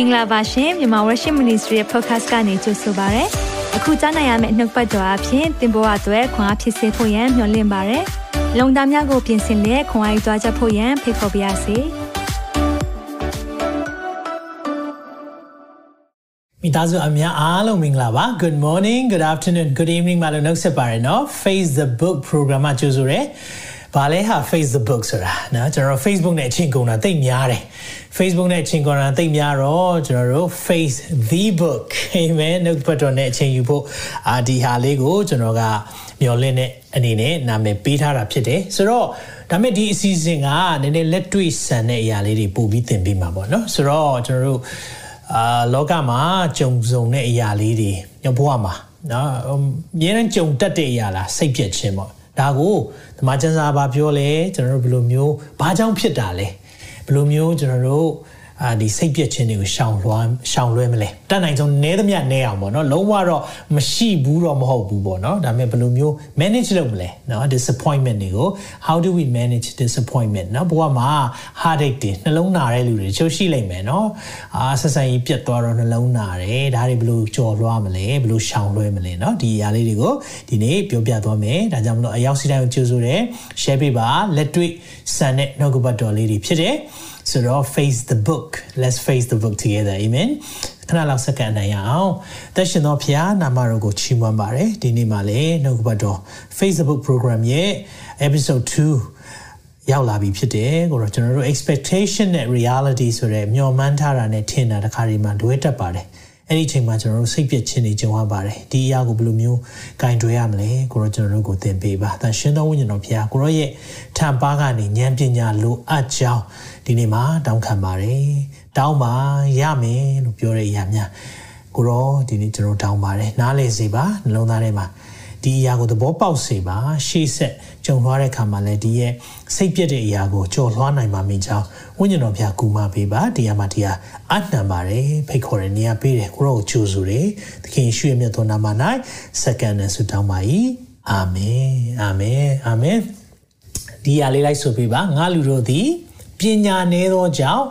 င်္ဂလာပါရှင်မြန်မာ Worship Ministry ရဲ့ podcast ကနေကြိုဆိုပါရစေ။အခုကြားနိုင်ရမယ့်နှုတ်ပတ်တော်အဖြစ်သင်ပေါ်အပ်ွယ်ခွန်အားဖြစ်စေဖို့ယံမျှဝင့်ပါရစေ။လုံတာများကိုပြင်ဆင်လက်ခွန်အားယူကြားချက်ဖို့ယံဖိတ်ခေါ်ပါရစေ။မိသားစုအများအားလုံးမင်္ဂလာပါ Good morning good afternoon good evening မလို့နှုတ်ဆက်ပါရနော် Face the Book program မှာကြိုဆိုရ ယ်ဘာလဲဟာ Facebook ဆိုတာနော်ကျွန်တော် Facebook နဲ့အချင်းကုန်တာတိတ်များတယ် Facebook နဲ့အချင်းကုန်တာတိတ်များတော့ကျွန်တော်တို့ Face the Book Amen နှုတ်ပတ်တော်နဲ့အချင်းယူဖို့အာဒီဟာလေးကိုကျွန်တော်ကမျှော်လင့်တဲ့အနေနဲ့နာမည်ပေးထားတာဖြစ်တယ်ဆိုတော့ဒါမဲ့ဒီအစီအစဉ်ကနည်းနည်းလက်တွေ့ဆန်တဲ့အရာလေးတွေပို့ပြီးသင်ပေးမှာပေါ့နော်ဆိုတော့ကျွန်တော်တို့အာလောကမှာကြုံစုံတဲ့အရာလေးတွေညဘဝမှာနော်အများနဲ့ကြုံတတ်တဲ့အရာလားစိတ်ပြည့်ခြင်းပေါ့ ဒါကိုဓမ္မကျမ်းစာဘာပြောလဲကျွန်တော်တို့ဘယ်လိုမျိုးဘာကြောင့်ဖြစ်တာလဲဘယ်လိုမျိုးကျွန်တော်တို့ အာဒီစိတ်ပြည့်ခြင်းတွေကိုရှောင်လွှမ်းရှောင်လွှဲမလဲတတ်နိုင်ဆုံးနဲသမျှနဲအောင်ပေါ့နော်လုံးဝတော့မရှိဘူးတော့မဟုတ်ဘူးပေါ့နော်ဒါပေမဲ့ဘယ်လိုမျိုး manage လုပ်မလဲနော် disappointment တွေကို how do we manage disappointment နော်ဘဝမှာ heartache တွေနှလုံးနာတဲ့လူတွေချို့ရှိလိမ့်မယ်နော်အာဆက်ဆံရေးပြတ်သွားတော့နှလုံးနာတယ်ဒါတွေဘယ်လိုကြော်လွှားမလဲဘယ်လိုရှောင်လွှဲမလဲနော်ဒီအရာလေးတွေကိုဒီနေ့ပြောပြသွားမယ်ဒါကြောင့်မလို့အရောက်စီတိုင်းကိုကြိုးဆိုတယ် share ပေးပါလက်တွေ့ဆန်တဲ့နှုတ်ကပတ်တော်လေးတွေဖြစ်တယ် ဆိုတော့ face the book let's face the book together amen ခဏလောက်စက္ကန့်နိုင်ရအောင်တက်ရှင်တော်ဖျားနာမတော်ကိုချီးမွမ်းပါတယ်ဒီနေ့မှာလည်းနှုတ်ကပတ်တော် Facebook program ရဲ့ episode 2ရောက်လာပြီဖြစ်တယ်ကိုတော့ကျွန်တော်တို့ expectation နဲ့ reality ဆိုတဲ့မျှော်မှန်းထားတာနဲ့ထင်တာတခါဒီမှာတွဲတက်ပါတယ်အဲ့ဒီအချိန်မှာကျွန်တော်တို့စိတ်ပြည့်ခြင်းတွေကြုံရပါတယ်ဒီအရာကိုဘယ်လိုမျိုးဂိုင်တွဲရမလဲကိုရောကျွန်တော်တို့ကိုသင်ပေးပါဒါရှင်တော်ဝိညာဉ်တော်ဖျားကိုရောရဲ့ထံပါကနေဉာဏ်ပညာလိုအပ်ကြောင်း ဒီနေ့မှာတောင်းခံပါတယ်တောင်းပါရမယ်လို့ပြောတဲ့အရာများကိုရောဒီနေ့ကျွန်တော်တောင်းပါတယ်နားလည်စေပါနှလုံးသားထဲမှာဒီအရာကိုသဘောပေါက်စေပါရှေ့ဆက်ကြုံလွှားတဲ့ခါမှာလည်းဒီရဲ့စိတ်ပြည့်တဲ့အရာကိုကြော်လွှားနိုင်မှာမင်းကြောင်းဝိညာဉ်တော်ဖျားကူမပေးပါဒီအမှာဒီဟာအနှံပါတယ်ဖိတ်ခေါ်တဲ့နေရာပေးတယ်ကိုရောကိုကြိုးဆိုတယ်သခင်ရွှေမြတ်သောနာမ၌စက္ကန့်နဲ့ဆုတောင်းပါ၏အာမင်အာမင်အာမင်ဒီအရာလေးလိုက်ဆိုပေးပါငါလူတို့သည် ပညာနည်းသောကြောင့်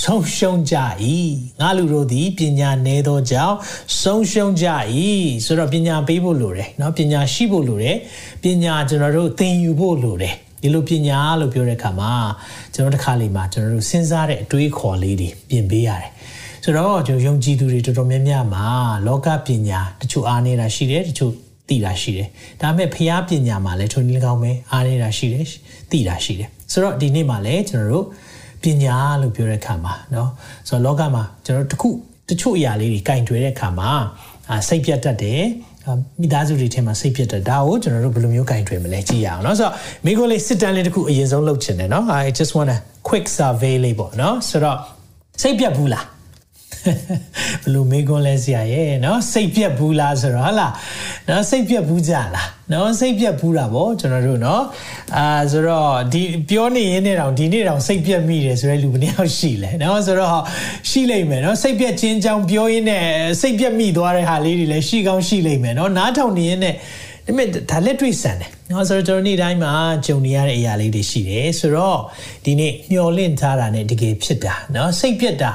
ဆုံးရှုံးကြ၏ငါလူတို့သည်ပညာနည်းသောကြောင့်ဆုံးရှုံးကြ၏ဆိုတော့ပညာပေးဖို့လိုတယ်เนาะပညာရှိဖို့လိုတယ်ပညာကျွန်တော်တို့သင်ယူဖို့လိုတယ်ဒီလိုပညာလို့ပြောတဲ့အခါမှာကျွန်တော်တစ်ခါလေးမှာကျွန်တော်တို့စဉ်းစားတဲ့အတွေးခေါ်လေးတွေပြင်ပေးရတယ်ဆိုတော့ကျွန်တော်ယုံကြည်သူတွေတော်တော်များများမှာလောကပညာတချို့အားနေတာရှိတယ်တချို့သိတာရှိတယ်ဒါပေမဲ့ဖျားပညာမှာလည်းထုံနည်းကောင်းပဲအားနေတာရှိတယ်သိတာရှိတယ် ဆိုတော့ဒီနေ့မှာလည်းကျွန်တော်တို့ပညာလို့ပြောတဲ့အခါမှာเนาะဆိုတော့လောကမှာကျွန်တော်တခုတချို့အရာလေးတွေကင်တွယ်တဲ့အခါမှာစိတ်ပြတ်တတ်တယ်မိသားစုတွေထဲမှာစိတ်ဖြစ်တဲ့ဒါကိုကျွန်တော်တို့ဘယ်လိုမျိုးကင်တွယ်မလဲကြည့်ရအောင်เนาะဆိုတော့မိကိုလေးစစ်တမ်းလေးတစ်ခုအရင်ဆုံးလုပ်ချင်တယ်เนาะ I just want a quick survey လေးပေါ့เนาะဆိုတော့စိတ်ပြတ်ဘူးလား ဘလို့မေးခွန်းလဲဆရာရဲ့နော်စိတ်ပြက်ဘူးလားဆိုတော့ဟုတ်လားနော်စိတ်ပြက်ဘူးကြလားနော်စိတ်ပြက်ဘူးတာဗောကျွန်တော်တို့နော်အာဆိုတော့ဒီပြောနေရင်းနဲ့တောင်ဒီနေ့တောင်စိတ်ပြက်မိတယ်ဆိုတဲ့လူမင်းရောက်ရှိလဲနော်ဆိုတော့ရှိလိမ့်မယ်နော်စိတ်ပြက်ခြင်းကြောင့်ပြောရင်းနဲ့စိတ်ပြက်မိသွားတဲ့ဟာလေးတွေလည်းရှိကောင်းရှိလိမ့်မယ်နော်နားထောင်နေရင်းနဲ့ဒါပေမဲ့ဒါလက်တွေ့ဆန်တယ်နော်ဆိုတော့ကျွန်တော်နေ့တိုင်းမှာကြုံနေရတဲ့အရာလေးတွေရှိတယ်ဆိုတော့ဒီနေ့မျောလင့်ထားတာ ਨੇ တကယ်ဖြစ်တာနော်စိတ်ပြက်တာ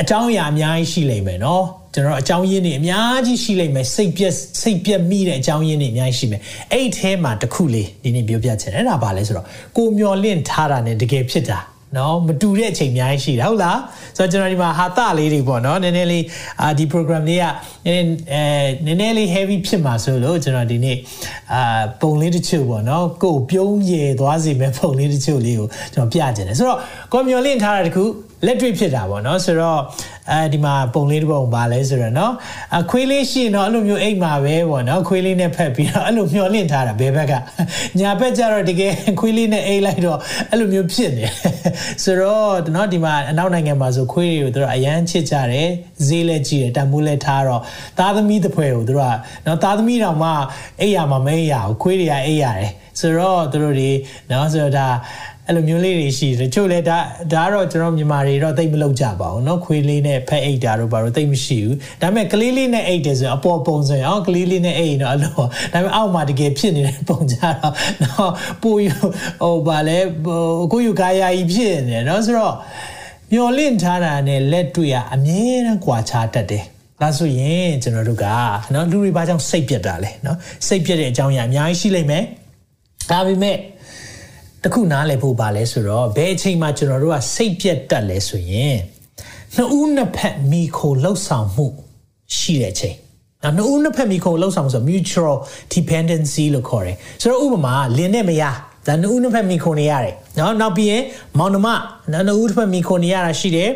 အကြောင်းအရာအများကြီးရှိလိမ့်မယ်နော်ကျွန်တော်အကြောင်းရင်းတွေအများကြီးရှိလိမ့်မယ်စိတ်ပြက်စိတ်ပြက်မိတဲ့အကြောင်းရင်းတွေအများကြီးရှိမယ်အဲ့ဒီအဲမှာတစ်ခုလေးဒီနေ့ပြောပြချင်တယ်အဲ့ဒါဘာလဲဆိုတော့ကိုမျောလင့်ထားတာ ਨੇ တကယ်ဖြစ်တာနော်မတူတဲ့အချိန်အများကြီးရှိတာဟုတ်လားဆိုတော့ကျွန်တော်ဒီမှာဟာတလေးတွေပေါ့နော်နည်းနည်းလေးအာဒီ program လေးကနည်းနည်းအဲနည်းနည်းလေး heavy ဖြစ်မှာဆိုလို့ကျွန်တော်ဒီနေ့အာပုံလေးတချို့ပေါ့နော်ကိုပြုံးရည်သွားစီမဲ့ပုံလေးတချို့လေးကိုကျွန်တော်ပြချင်တယ်ဆိုတော့ကွန်မျောလင့်ထားတာတခု လက်တွေ့ဖြစ်တာပေါ့နော်ဆိုတော့အဲဒီမှာပုံလေးတစ်ပုံပါလဲဆိုတော့เนาะအခွေးလေးရှိရင်တော့အဲ့လိုမျိုးအိတ်မှာပဲပေါ့နော်ခွေးလေးနဲ့ဖက်ပြီးတော့အဲ့လိုမျောလင့်ထားတာဘယ်ဘက်ကညာဘက်ကျတော့တကယ်ခွေးလေးနဲ့အိတ်လိုက်တော့အဲ့လိုမျိုးဖြစ်နေဆိုတော့เนาะဒီမှာအနောက်နိုင်ငံမှာဆိုခွေးတွေကိုသူတို့အရန်ချစ်ကြတယ်ဈေးလည်းကြည့်တယ်တန်ဖိုးလည်းထားတော့သားသမီးတစ်ဖွဲ့ကိုသူတို့ကเนาะသားသမီးတောင်မှအိတ်ရမှာမအိတ်ရဘူးခွေးတွေကအိတ်ရတယ်ဆိုတော့သူတို့တွေเนาะဆိုတော့ဒါ အဲ့လိုမျိုးလေးတွေရှိတယ်တချို့လဲဒါဒါကတော့ကျွန်တော်မြန်မာတွေတော့တိတ်မလုပ်ကြပါဘူးเนาะခွေးလေးနဲ့ဖက်အိတ်တာတို့ဘာလို့တိတ်မရှိဘူးဒါပေမဲ့ကလေးလေးနဲ့အိတ်တယ်ဆိုရင်အပေါ်ပုံဆိုရင်အော်ကလေးလေးနဲ့အိတ်ရင်တော့အဲ့လိုဒါပေမဲ့အောက်မှာတကယ်ဖြစ်နေတဲ့ပုံကြတော့เนาะပူယူဟိုဗာလဲကိုယူကာယာကြီးဖြစ်နေတယ်เนาะဆိုတော့ မျော်လင့်ထားတာနဲ့လက်တွေ့ကအမြဲတမ်းကွာခြားတတ်တယ်ဒါဆိုရင်ကျွန်တော်တို့ကနော်လူတွေဘာကြောင့်စိတ်ပြတ်တာလဲနော်စိတ်ပြတ်တဲ့အကြောင်းအရာအများကြီးရှိလိမ့်မယ်ဒါပေမဲ့ တခုနားလည်ဖို့ပါလဲဆိုတော့ဘယ်အချိန်မှကျွန်တော်တို့ကစိတ်ပြတ်တတ်လဲဆိုရင်နှစ်ဦးနှစ်ဖက်မိခိုလှုပ်ဆောင်မှုရှိတဲ့အချိန်နော်နှစ်ဦးနှစ်ဖက်မိခိုလှုပ်ဆောင်မှုဆို mutual dependency လို့ခေါ်တယ်ဆိုတော့ဥပမာလင်းနဲ့မယား ဒါနှစ်ဦးနှစ်ဖက်မိခိုနေရတယ်နော်နောက်ပြီးရင်မောင်နှမနော်နှစ်ဦးတစ်ဖက်မိခိုနေရတာရှိတယ်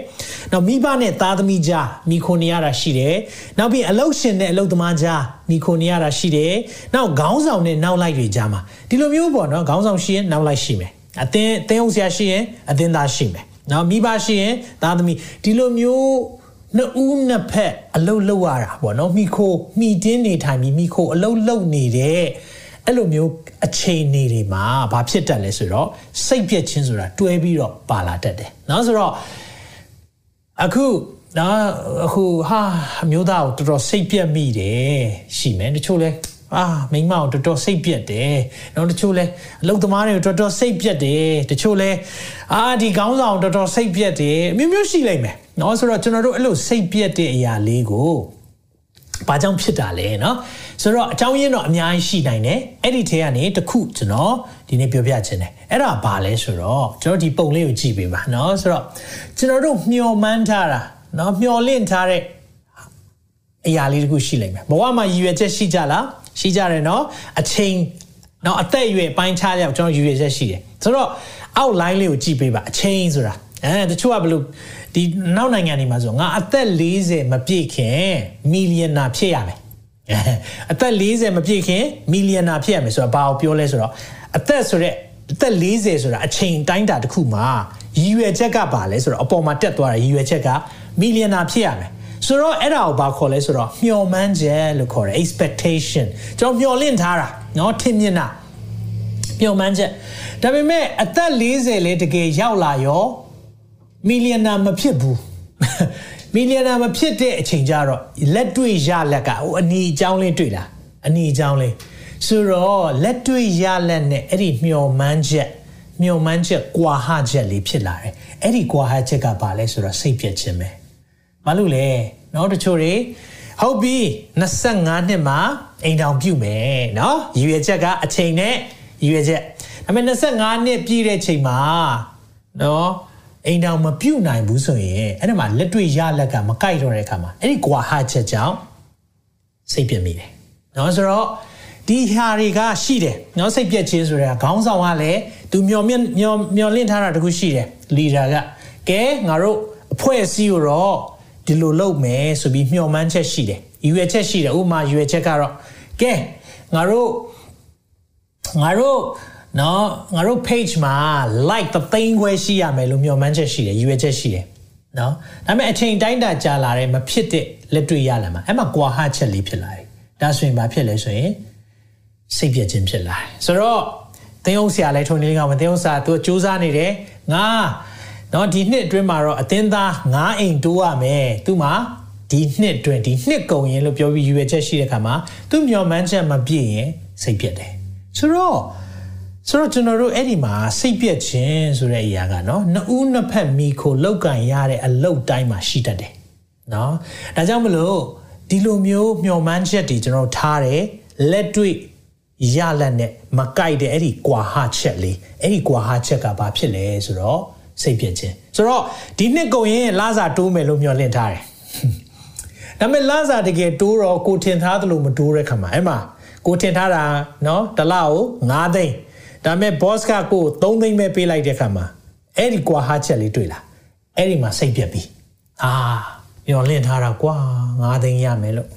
နောက်မိဘနဲ့သားသမီးကြားမိခိုနေရတာရှိတယ်နောက်ပြီးအလုတ်ရှင်နဲ့အလုတ်သမားကြားမိခိုနေရတာရှိတယ်နောက်ခေါင်းဆောင်နဲ့နောက်လိုက်တွေကြားမှာဒီလိုမျိုးပေါ့နော်ခေါင်းဆောင်ရှိရင်နောက်လိုက်ရှိမယ်အသင်းအသင်းအောင်ဆရာရှိရင်အသင်းသားရှိမယ်နော်မိဘရှိရင်သားသမီးဒီလိုမျိုးနှစ်ဦးနှစ်ဖက်အလုတ်လောက်ရတာပေါ့နော်မိခိုမိတင်းနေထိုင်ပြီးမိခိုအလုတ်လုတ်နေတဲ့ အဲ့လိုမျိုးအခြေအနေတွေမှာဘာဖြစ်တတ်လဲဆိုတော့စိတ်ပြက်ခြင်းဆိုတာတွဲပြီးတော့ပါလာတတ်တယ်เนาะဆိုတော့အခုနော်အခုဟာအမျိုးသားကိုတော်တော်စိတ်ပြက်မိတယ်ရှိမယ်တချို့လဲအာမိမကိုတော်တော်စိတ်ပြက်တယ်နောက်တချို့လဲအလုပ်သမားတွေကိုတော်တော်စိတ်ပြက်တယ်တချို့လဲအာဒီကောင်းဆောင်တော်တော်စိတ်ပြက်တယ်အမျိုးမျိုးရှိလိမ့်မယ်เนาะဆိုတော့ကျွန်တော်တို့အဲ့လိုစိတ်ပြက်တဲ့အရာလေးကို ဘာကြောင့်ဖြစ်တာလဲเนาะဆိုတော့အကြောင်းရင်းတော့အများကြီးရှိနိုင်တယ်အဲ့ဒီထဲကနေတခုကျွန်တော်ဒီနေ့ပြောပြချင်တယ်အဲ့ဒါဘာလဲဆိုတော့ကျွန်တော်ဒီပုံလေးကိုကြည့်ပေးပါเนาะဆိုတော့ကျွန်တော်တို့မျှော်မှန်းထားတာเนาะမျှော်လင့်ထားတဲ့အရာလေးတခုရှိလိမ့်မယ်ဘဝမှာရည်ရွယ်ချက်ရှိကြလားရှိကြတယ်เนาะအချိန်เนาะအသက်အရွယ်ပိုင်းခြားရောက်ကျွန်တော်ရည်ရွယ်ချက်ရှိတယ်ဆိုတော့ outline လေးကိုကြည့်ပေးပါအချိန်ဆိုတာ အဲတချို့ကဘလို့ဒီနောက်နိုင်ငံတွေမှာဆိုငါအသက်40မပြည့်ခင်မီလီယံနာဖြစ်ရမယ်အသက်40မပြည့်ခင်မီလီယံနာဖြစ်ရမယ်ဆိုတာဘာကိုပြောလဲဆိုတော့အသက်ဆိုတဲ့အသက်40ဆိုတာအချိန်တိုင်းတာတစ်ခုမှာရည်ရွယ်ချက်ကဘာလဲဆိုတော့အပေါ်မှာတက်သွားတာရည်ရွယ်ချက်ကမီလီယံနာဖြစ်ရမယ်ဆိုတော့အဲ့ဒါကိုဘာခေါ်လဲဆိုတော့မျှော်မှန်းချက်လို့ခေါ်တယ် expectation ကျွန်တော်မျှော်လင့်ထားတာเนาะထင်မြင်တာမျှော်မှန်းချက်ဒါပေမဲ့အသက်40လဲတကယ်ရောက်လာရော မီလီယံနာမဖြစ်ဘူးမီလီယံနာမဖြစ်တဲ့အချိန်ကျတော့လက်တွေ့ရလက်ကဟိုအနီအကြောင်းလေးတွေ့လားအနီအကြောင်းလေးဆိုတော့လက်တွေ့ရလက်နဲ့အဲ့ဒီမျော်မှန်းချက်မျော်မှန်းချက်ကွာဟချက်လေးဖြစ်လာတယ်အဲ့ဒီကွာဟချက်ကဘာလဲဆိုတော့စိတ်ပြည့်ခြင်းပဲဘာလို့လဲနော်တချို့တွေဟုတ်ပြီ25နှစ်မှာအိမ်တော်ပြုမယ်နော်ရည်ရွယ်ချက်ကအချိန်နဲ့ရည်ရွယ်ချက်ဒါပေမဲ့25နှစ်ပြည့်တဲ့ချိန်မှာနော် အိမ်တောင်မပြုတ်နိုင်ဘူးဆိုရင်အဲ့ဒါမှာလက်တွေ့ရလက်ကမကိုက်တော့တဲ့အခါမှာအဲ့ဒီကွာဟချက်ကြောင့်စိတ်ပြက်မိတယ်။နော်ဆိုတော့ဒီဟာတွေကရှိတယ်။နော်စိတ်ပြက်ခြင်းဆိုတာခေါင်းဆောင်ကလည်းသူမျောမျောမျောလင့်ထားတာတခုရှိတယ်။လီဒါကကဲငါတို့အဖွဲ့အစည်းကိုတော့ဒီလိုလုပ်မယ်ဆိုပြီးမျှော်မှန်းချက်ရှိတယ်။ရွယ်ချက်ရှိတယ်။ဥပမာရွယ်ချက်ကတော့ကဲငါတို့ငါတို့ နော်ငါတို့ page မှာ like သသိန်းခွဲရှိရမယ်လို့မျှော်မှန်းချက်ရှိတယ်ရွေချက်ရှိတယ်နော်ဒါပေမဲ့အချိန်တိုင်းတာကြာလာတယ်မဖြစ်တဲ့လက်တွေ့ရလာမှာအဲ့မှာကွာဟချက်လေးဖြစ်လာတယ်ဒါဆိုရင်ဘာဖြစ်လဲဆိုရင်စိတ်ပြည့်ခြင်းဖြစ်လာတယ်ဆိုတော့သင်းအောင်ဆရာလည်းထုံနေကမသင်းအောင်ဆရာသူစူးစမ်းနေတယ်ငါနော်ဒီနှစ်အတွင်းမှာတော့အသင်းသား9အိမ်တိုးရမယ်သူမှဒီနှစ်အတွင်းဒီနှစ်ကုန်ရင်လို့ပြောပြီးယူရချက်ရှိတဲ့ခါမှာသူမျှော်မှန်းချက်မပြည့်ရင်စိတ်ပြတ်တယ်ဆိုတော့ ဆိုတော့ကျွန်တော်တို့အဲ့ဒီမှာစိတ်ပြက်ခြင်းဆိုတဲ့အရာကเนาะနှစ်ဦးနှစ်ဖက်မိခိုလောက်ကန်ရတဲ့အလုတ်တိုင်းမှာရှိတတ်တယ်เนาะဒါကြောင့်မလို့ဒီလိုမျိုးမျှော်မှန်းချက်တွေကျွန်တော်ထားတယ်လက်တွေ့ရလက်နဲ့မကိုက်တဲ့အဲ့ဒီကွာဟချက်လေးအဲ့ဒီကွာဟချက်ကဘာဖြစ်လဲဆိုတော့စိတ်ပြက်ခြင်းဆိုတော့ဒီနှစ်ကုန်ရင်လာစာတိုးမယ်လို့မျှော်လင့်ထားတယ်ဒါပေမဲ့လာစာတကယ်တိုးတော့ကိုထင်ထားသလိုမတိုးတဲ့ခါမှာအဲ့မှာကိုထင်ထားတာเนาะတစ်လကို9သိန်း ဒါပေမဲ့ boss ကကို3သိန်းပဲပေးလိုက်တဲ့ခါမှာအဲ့ဒီကွာဟာချက်လေးတွေ့လာအဲ့ဒီမှာစိတ်ပြက်ပြီအာမျောလင့်ထားတာကွာ9သိန်းရမယ်လို့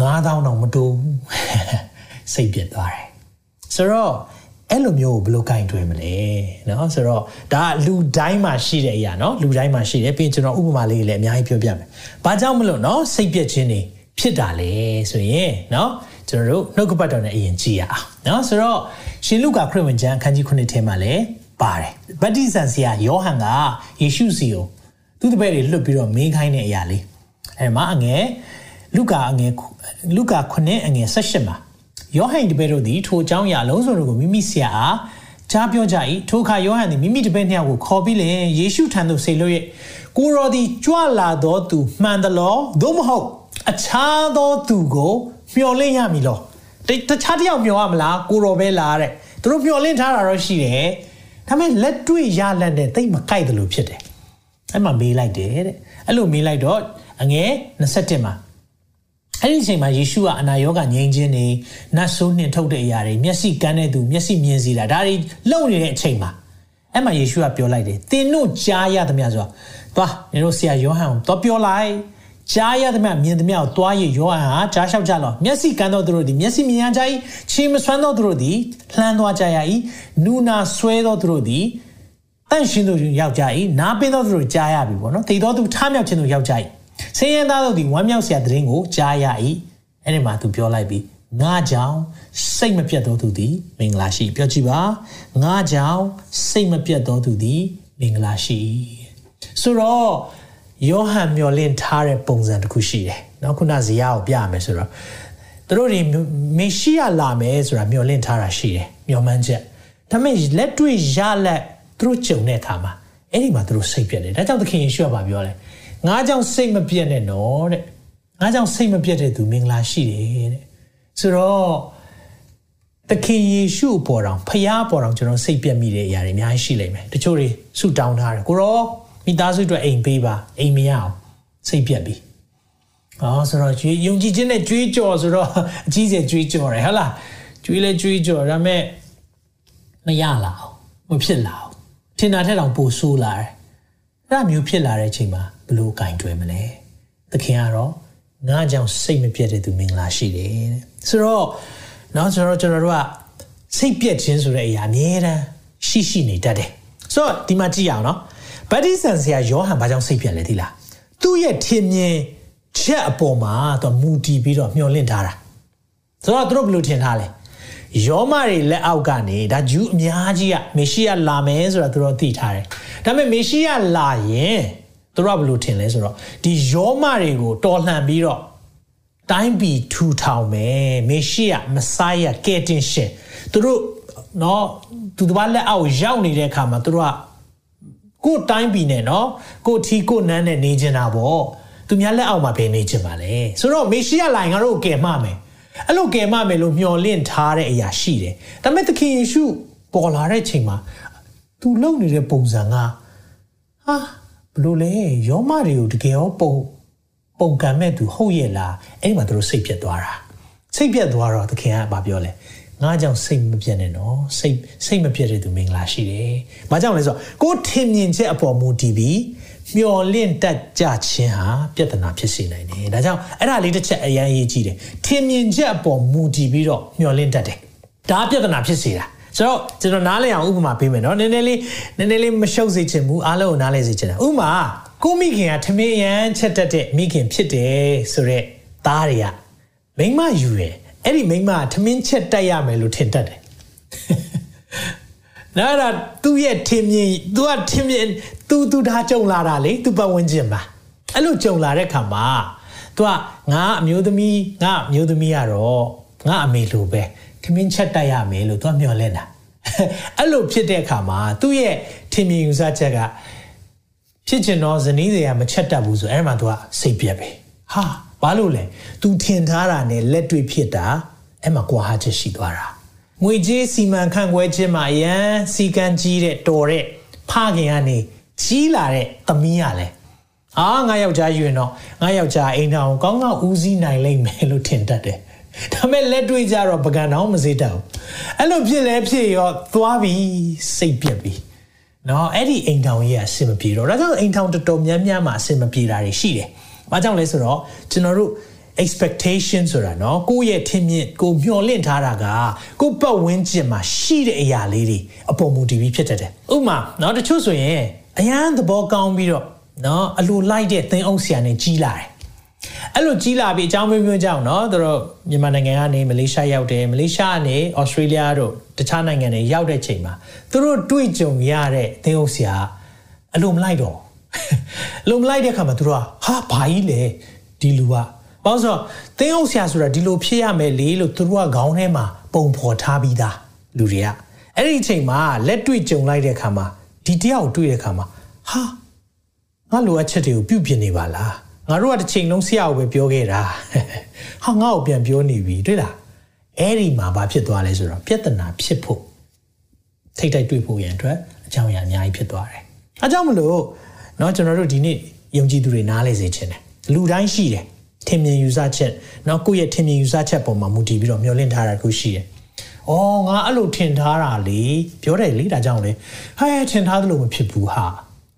9000တော့မတိုးစိတ်ပြက်သွားတယ်ဆိုတော့အဲ့လိုမျိုးကိုဘယ်လိုကင်တွယ်မလဲเนาะဆိုတော့ဒါလူတိုင်းမှာရှိတဲ့အရာเนาะလူတိုင်းမှာရှိတယ်ပြီးရင်ကျွန်တော်ဥပမာလေးလည်းအများကြီးပြောပြမယ်။ဘာကြောင့်မလို့เนาะစိတ်ပြက်ခြင်းတွေဖြစ်တာလဲဆိုရင်เนาะကျွန်တော်တို့နှုတ်ကပတ်တော်နဲ့အရင်ကြည့်ရအောင်เนาะဆိုတော့ ရှင်လုကာခရစ်ဝင်ကျမ်းအခန်းကြီး9ထဲမှာလည်းပါတယ်ဗတ္တိဇံဆရာယောဟန်ကယေရှုစီကိုသူ့တပည့်တွေလွတ်ပြီးတော့မင်းခိုင်းတဲ့အရာလေးအဲမှာအငယ်လုကာအငယ်လုကာ9အငယ်18မှာယောဟန်တပည့်တို့သည်ထိုအကြောင်းအရာလုံးစုံတို့ကိုမိမိဆရာအားကြားပြောကြ၏ထိုအခါယောဟန်သည်မိမိတပည့်နှစ်ယောက်ကိုခေါ်ပြီးလင်ယေရှုထံသို့ဆေလို့၍ကိုရောသည်ကြွလာသောသူမှန်သလောသို့မဟုတ်အခြားသောသူကိုမျှော်လင့်ရမည်လော တခြားတယောက်မျှော်ရမလားကိုရောပဲလားတဲ့သူတို့မျှော်လင့်ထားတာတော့ရှိတယ်ဒါပေမဲ့လက်တွေ့ရလက်နဲ့တိတ်မကိုက်တယ်လို့ဖြစ်တယ်အဲ့မှာမေးလိုက်တယ်တဲ့အဲ့လိုမေးလိုက်တော့အငယ်27မှာအဲ့ဒီအချိန်မှာယေရှုကအနာရောဂါငြိမ်းခြင်းနေနတ်ဆိုးနှင်ထုတ်တဲ့အရာတွေမျက်စိကန်းတဲ့သူမျက်စိမြင်စီတာဒါတွေလုံနေတဲ့အချိန်မှာအဲ့မှာယေရှုကပြောလိုက်တယ်သင်တို့ကြားရသမျှဆိုတာသွားနေတို့ဆရာယောဟန်ကိုတော့ပြောလိုက် ကြားရသမျှမြင်သမျှကိုသွားရယောဟန်ဟာကြားလျှောက်ကြလောမျက်စိကန်းသောသူတို့သည်မျက်စိမြင်ရကြ၏ခြေမဆွမ်းသောသူတို့သည်လှမ်းသွားကြရ၏နူနာဆွဲသောသူတို့သည်တန့်ရှင်သူရောက်ကြ၏နားပင်းသောသူတို့ကြားရပြီပေါ့နော်တည်သောသူထားမြောက်ခြင်းတို့ရောက်ကြ၏ဆင်းရဲသားတို့ဒီဝမ်းမြောက်စရာသတင်းကိုကြားရ၏အဲ့ဒီမှာသူပြောလိုက်ပြီးငါကြောင့်စိတ်မပြတ်သောသူသည်မင်္ဂလာရှိပြောကြည့်ပါငါကြောင့်စိတ်မပြတ်သောသူသည်မင်္ဂလာရှိဆိုတော့ ယောဟန်မျောလင့်ထားတဲ့ပုံစံတစ်ခုရှိတယ်။နော်ခုနဇေယျကိုပြရမယ်ဆိုတော့သူတို့တွေမေရှိယလာမယ်ဆိုတာမျောလင့်ထားတာရှိတယ်။မျောမှန်းချက်။ဒါပေမဲ့လက်တွေ့ရလက်သူတို့ကြုံတဲ့အခါမှာအဲ့ဒီမှာသူတို့စိတ်ပြက်တယ်။ဒါကြောင့်သခင်ယေရှုကပြောလဲ။ငါကြောင့်စိတ်မပြက်နဲ့နော်တဲ့။ငါကြောင့်စိတ်မပြက်တဲ့သူမင်္ဂလာရှိတယ်တဲ့။ဆိုတော့သခင်ယေရှုပေါ်တော်ဖခင်ပေါ်တော်ကျွန်တော်စိတ်ပြက်မိတဲ့အရာတွေအများကြီးရှိလိမ့်မယ်။တချို့တွေဆုတောင်းထားတယ်။ကိုရော မိသားစုအတွက်အိမ်ပေးပါအိမ်မရအောင်စိတ်ပြတ်ပြီအော်ဆိုတော့ယုံကြည်ခြင်းနဲ့ကြွေးကြော်ဆိုတော့အကြီးကျယ်ကြွေးကြော်တယ်ဟုတ်လားကြွေးလဲကြွေးကြော်ဒါပေမဲ့မရလာအောင်မဖြစ်လာအောင်ထင်တာထက်တောင်ပိုဆိုးလာတယ်အဲ့ဒါမျိုးဖြစ်လာတဲ့အချိန်မှာဘလို့ကင်တွယ်မလဲသခင်ကတော့ငါကြောင့်စိတ်မပြတ်တဲ့သူမင်္ဂလာရှိတယ်တဲ့ဆိုတော့နောက်ဆိုတော့ကျွန်တော်တို့ကစိတ်ပြတ်ခြင်းဆိုတဲ့အရာအမြဲတမ်းရှိရှိနေတတ်တယ်ဆိုတော့ဒီမှာကြည့်အောင်နော် ဗတ္တိဆန်ဆရာယောဟန်ဘာကြောင့်စိတ်ပြတ်လဲသိလားသူ့ရဲ့ထင်မြင်ချက်အပေါ်မှာသူမူတည်ပြီးတော့မျှော်လင့်ထားတာဆိုတော့သူတို့ဘယ်လိုထင်ထားလဲယောမတွေလက်အောက်ကနေဒါဂျူးအများကြီးကမေရှိယလာမယ်ဆိုတာသူတို့သိထားတယ်ဒါပေမဲ့မေရှိယလာရင်သူတို့ကဘယ်လိုထင်လဲဆိုတော့ဒီယောမတွေကိုတော်လှန်ပြီးတော့တိုင်းပြည်ထူထောင်မယ်မေရှိယမဆိုင်ယကယ်တင်ရှင်သူတို့နော်သူတို့ဘာလက်အောက်ရောက်နေတဲ့အခါမှာသူတို့က ကိုယ်တိုင်းပြည်နဲ့နော်ကိုထီကိုနန်းနဲ့နေကျင်တာပေါ့သူများလက်အောက်မှာဘယ်နေကျင်ပါလဲဆိုတော့မေရှိယလိုင်ငါတို့ကယ်မမယ်အဲ့လိုကယ်မမယ်လို့မျှော်လင့်ထားတဲ့အရာရှိတယ်ဒါပေမဲ့သခင်ယေရှုပေါ်လာတဲ့ချိန်မှာသူလုံနေတဲ့ပုံစံကဟာဘလို့လဲယောမတွေကိုတကယ်ရောပုံပုံကံမဲ့သူဟုတ်ရဲ့လားအဲ့ဒီမှာသူတို့စိတ်ပြတ်သွားတာစိတ်ပြတ်သွားတော့သခင်ကဘာပြောလဲ ငါကြောင့်စိတ်မပြတ်နဲ့နော်စိတ်စိတ်မပြတ်တဲ့သူမင်္ဂလာရှိတယ်။ဘာကြောင့်လဲဆိုတော့ကိုထင်မြင်ချက်အပေါ်မူတည်ပြီးမျော်လင့်တတ်ကြခြင်းဟာပြဿနာဖြစ်စေနိုင်တယ်။ဒါကြောင့်အဲ့ဒါလေးတစ်ချက်အရင်ရေးကြည့်တယ်။ထင်မြင်ချက်အပေါ်မူတည်ပြီးတော့မျော်လင့်တတ်တယ်။ဒါပြဿနာဖြစ်စေတာ။ဆိုတော့ကျွန်တော်နားလည်အောင်ဥပမာပေးမယ်နော်နည်းနည်းလေးနည်းနည်းလေးမရှုပ်စေချင်ဘူးအားလုံးကိုနားလည်စေချင်တာဥပမာကိုမိခင်ကထမင်းရန်ချက်တက်တဲ့မိခင်ဖြစ်တယ်ဆိုတော့သားတွေကမိမယူရယ် အဲ့ဒီမိမထမင်းချက်တက်ရမယ်လို့ထင်တတ်တယ်နားရသူ့ရဲ့ထင်မြင်သူကထင်မြင်သူသူဒါကြုံလာတာလေသူပတ်ဝန်းကျင်မှာအဲ့လိုကြုံလာတဲ့ခါမှာသူကငါအမျိုးသမီးငါအမျိုးသမီးကတော့ငါအမေလိုပဲထမင်းချက်တက်ရမယ်လို့သူကမျှော်လင့်တာအဲ့လိုဖြစ်တဲ့အခါမှာသူ့ရဲ့ထင်မြင်ယူဆချက်ကဖြစ်ချင်တော့ဇနီးတွေကမချက်တတ်ဘူးဆိုအဲ့မှာသူကစိတ်ပြက်ပဲဟာ ဘာလို့လဲ तू ထင်ထားတာနဲ့လက်တွေ့ဖြစ်တာအဲ့မှာကွာဟချက်ရှိသွားတာငွေကြေးစီမံခန့်ခွဲခြင်းမှာအရန်စီကံကြီးတဲ့တော်တဲ့ဖခင်ကနေကြီးလာတဲ့သမီးရလဲအာငါယောက်ျားယူရင်တော့ငါယောက်ျားအိမ်ထောင်ကောင်းကောင်းဦးစီးနိုင်လိမ့်မယ်လို့ထင်တတ်တယ်ဒါပေမဲ့လက်တွေ့ကြတော့ပကံတောင်မစေတတ်ဘူးအဲ့လိုဖြစ်လဲဖြစ်ရောသွားပြီးစိတ်ပြက်ပြီးနော်အဲ့ဒီအိမ်ထောင်ကြီးကအဆင်မပြေတော့ဒါကြောင့်အိမ်ထောင်တော်တော်များများမှာအဆင်မပြေတာတွေရှိတယ်။ ဘာကြောင့်လဲဆိုတော့ကျွန်တော်တို့ expectation ဆိုတာเนาะကိုယ့်ရဲ့ထင်မြင်ကိုမျှော်လင့်ထားတာကကိုယ့်ပတ်ဝန်းကျင်မှာရှိတဲ့အရာလေးတွေအပေါ်မူတည်ပြီးဖြစ်တတ်တယ်။ဥပမာเนาะတချို့ဆိုရင်အရန်သဘောကောင်းပြီးတော့เนาะအလိုလိုက်တဲ့သင်အုပ်ဆရာနဲ့ကြီးလာတယ်။အဲ့လိုကြီးလာပြီးအကြောင်းမျိုးမျိုးကြောင့်เนาะသူတို့မြန်မာနိုင်ငံကနေမလေးရှားရောက်တယ်မလေးရှားကနေဩစတြေးလျတို့တခြားနိုင်ငံတွေရောက်တဲ့ချိန်မှာသူတို့တွေ့ကြုံရတဲ့သင်အုပ်ဆရာအလိုမလိုက်တော့ လုံမလိုက်တဲ့ခါမှာသူတို့ကဟာဘာကြီးလဲဒီလူကဘာလို့ဆိုတော့သင်းအောင်ဆရာဆိုတာဒီလိုဖြစ်ရမယ်လေလို့သူတို့ကခေါင်းထဲမှာပုံဖော်ထားပြီးသားလူတွေကအဲ့ဒီအချိန်မှာလက်တွေ့ကြုံလိုက်တဲ့အခါမှာဒီတယောက်တွေ့တဲ့အခါမှာဟာငါလိုအပ်ချက်တွေကိုပြုပြင်နေပါလားငါတို့ကတစ်ချိန်လုံးဆရာကိုပဲပြောခဲ့တာဟာငါ့ကိုပြန်ပြောနေပြီတွေ့လားအဲ့ဒီမှာဘာဖြစ်သွားလဲဆိုတော့ပြဿနာဖြစ်ဖို့ထိတ်တိုက်တွေ့ဖို့ရန်အတွက်အကြောင်းအရာအများကြီးဖြစ်သွားတယ်အဲကြောင့်မလို့ เนาะကျွန်တော်တို့ဒီနေ့ယုံကြည်သူတွေနားလဲစေချင်တယ်လူတိုင်းရှိတယ်ထင်မြင်ယူဆချက်เนาะကိုယ့်ရဲ့ထင်မြင်ယူဆချက်ပုံမှာမူတည်ပြီးတော့မျှော်လင့်ထားတာခုရှိတယ်။အော်ငါအဲ့လိုထင်ထားတာလေပြောတယ်လေဒါကြောင့်လေဟဲ့ထင်ထားသလိုမဖြစ်ဘူးဟာ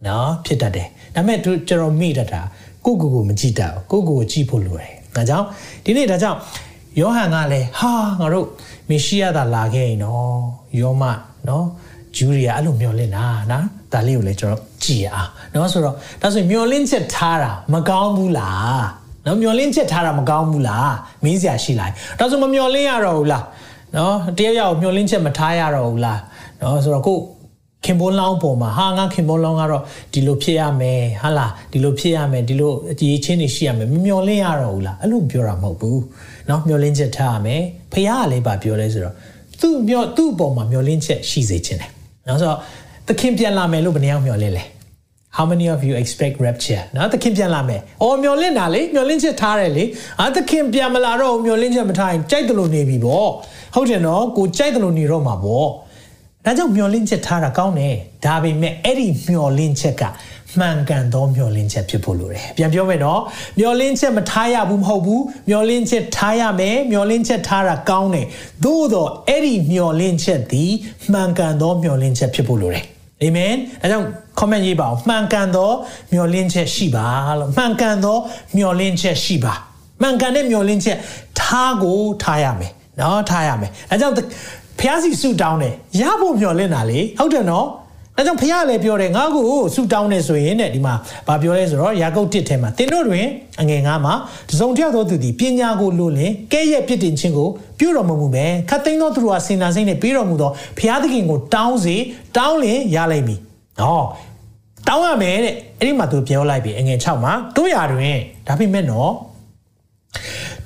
နော်ဖြစ်တတ်တယ်။ဒါပေမဲ့ကျွန်တော်မိတတ်တာကိုကိုကိုမကြည့်တတ်ဘူးကိုကိုကိုကြည့်ဖို့လိုတယ်။ဒါကြောင့်ဒီနေ့ဒါကြောင့်ယောဟန်ကလည်းဟာငါတို့မေရှိယသာလာခဲ့ရင်နော်ယောမနော်ဂျူရီယာအဲ့လိုမျောလင့်တာနော်ဒါလေးကိုလည်းကျွန်တော် ကြည်ရအောင်နော်ဆိုတော့ဒါဆိုမျောလင့်ချက်ထားတာမကောင်းဘူးလားနော်မျောလင့်ချက်ထားတာမကောင်းဘူးလားမင်းစရာရှိလားဒါဆိုမမျောလင့်ရတော့ဘူးလားနော်တရားရောက်မျောလင့်ချက်မထားရတော့ဘူးလားနော်ဆိုတော့ကိုခင်ပွန်းလောင်းပေါ်မှာဟာငါခင်ပွန်းလောင်းကတော့ဒီလိုဖြစ်ရမယ်ဟာလားဒီလိုဖြစ်ရမယ်ဒီလိုအကြီးချင်းတွေရှိရမယ်မမျောလင့်ရတော့ဘူးလားအဲ့လိုပြောတာမဟုတ်ဘူးเนาะမျောလင့်ချက်ထားရမယ်ဖခင်ကလည်းပါပြောလဲဆိုတော့သူ့မျောသူ့အပေါ်မှာမျောလင့်ချက်ရှိစေခြင်းတယ်နော်ဆိုတော့သခင်ပြန်လာမယ်လို့ဘယ်နှယောက်မျောလင့်လဲ How many of you expect rapture နော်သခင်ပြန်လာမယ်။အော်မျောလင့်တာလေမျောလင့်ချက်ထားတယ်လေ။အာသခင်ပြန်မလာတော့မျောလင့်ချက်မထားရင်ကြိုက်တယ်လို့နေပြီပေါ့။ဟုတ်တယ်နော်ကိုကြိုက်တယ်လို့နေတော့မှာပေါ့။ဒါကြောင့်မျောလင့်ချက်ထားတာကောင်းတယ်။ဒါပေမဲ့အဲ့ဒီမျောလင့်ချက်ကမှန်ကန်သောမျောလင့်ချက်ဖြစ်ဖို့လိုတယ်။ပြန်ပြောမယ်နော်။မျောလင့်ချက်မထားရဘူးမဟုတ်ဘူး။မျောလင့်ချက်ထားရမယ်။မျောလင့်ချက်ထားတာကောင်းတယ်။သို့တော့အဲ့ဒီမျောလင့်ချက်သည်မှန်ကန်သောမျောလင့်ချက်ဖြစ်ဖို့လိုတယ်။ အာမင်အဲကြောင့် comment ရေးပါအောင်မှန်ကန်သောမျှော်လင့်ချက်ရှိပါလို့မှန်ကန်သောမျှော်လင့်ချက်ရှိပါမှန်ကန်တဲ့မျှော်လင့်ချက်ထားကိုထားရမယ်နော်ထားရမယ်အဲကြောင့်ဖျားစီဆူတောင်းတယ်ရဖို့မျှော်လင့်တာလေဟုတ်တယ်နော် ဒါကြောင့်ဖခင်လည်းပြောတယ်ငါ့ကိုဆူတောင်းနေဆိုရင်တဲ့ဒီမှာဗာပြောလဲဆိုတော့ယာကုပ်1ထဲမှာသင်တို့တွင်အငယ်ငါမှာတစုံတယောက်သောသူသည်ပညာကိုလိုလင်ကဲ့ရဲ့ပြစ်တင်ခြင်းကိုပြုတော်မမူပဲခတ်သိမ်းသောသူတို့ဟာစင်နာစိမ့်နဲ့ပေးတော်မူသောဖခင်သခင်ကိုတောင်းစေတောင်းလင်ရလိမ့်မည်။ဟောတောင်းရမယ်တဲ့အဲ့ဒီမှာသူပြောလိုက်ပြီအငယ်6မှာတို့ရတွင်ဒါပေမဲ့နော်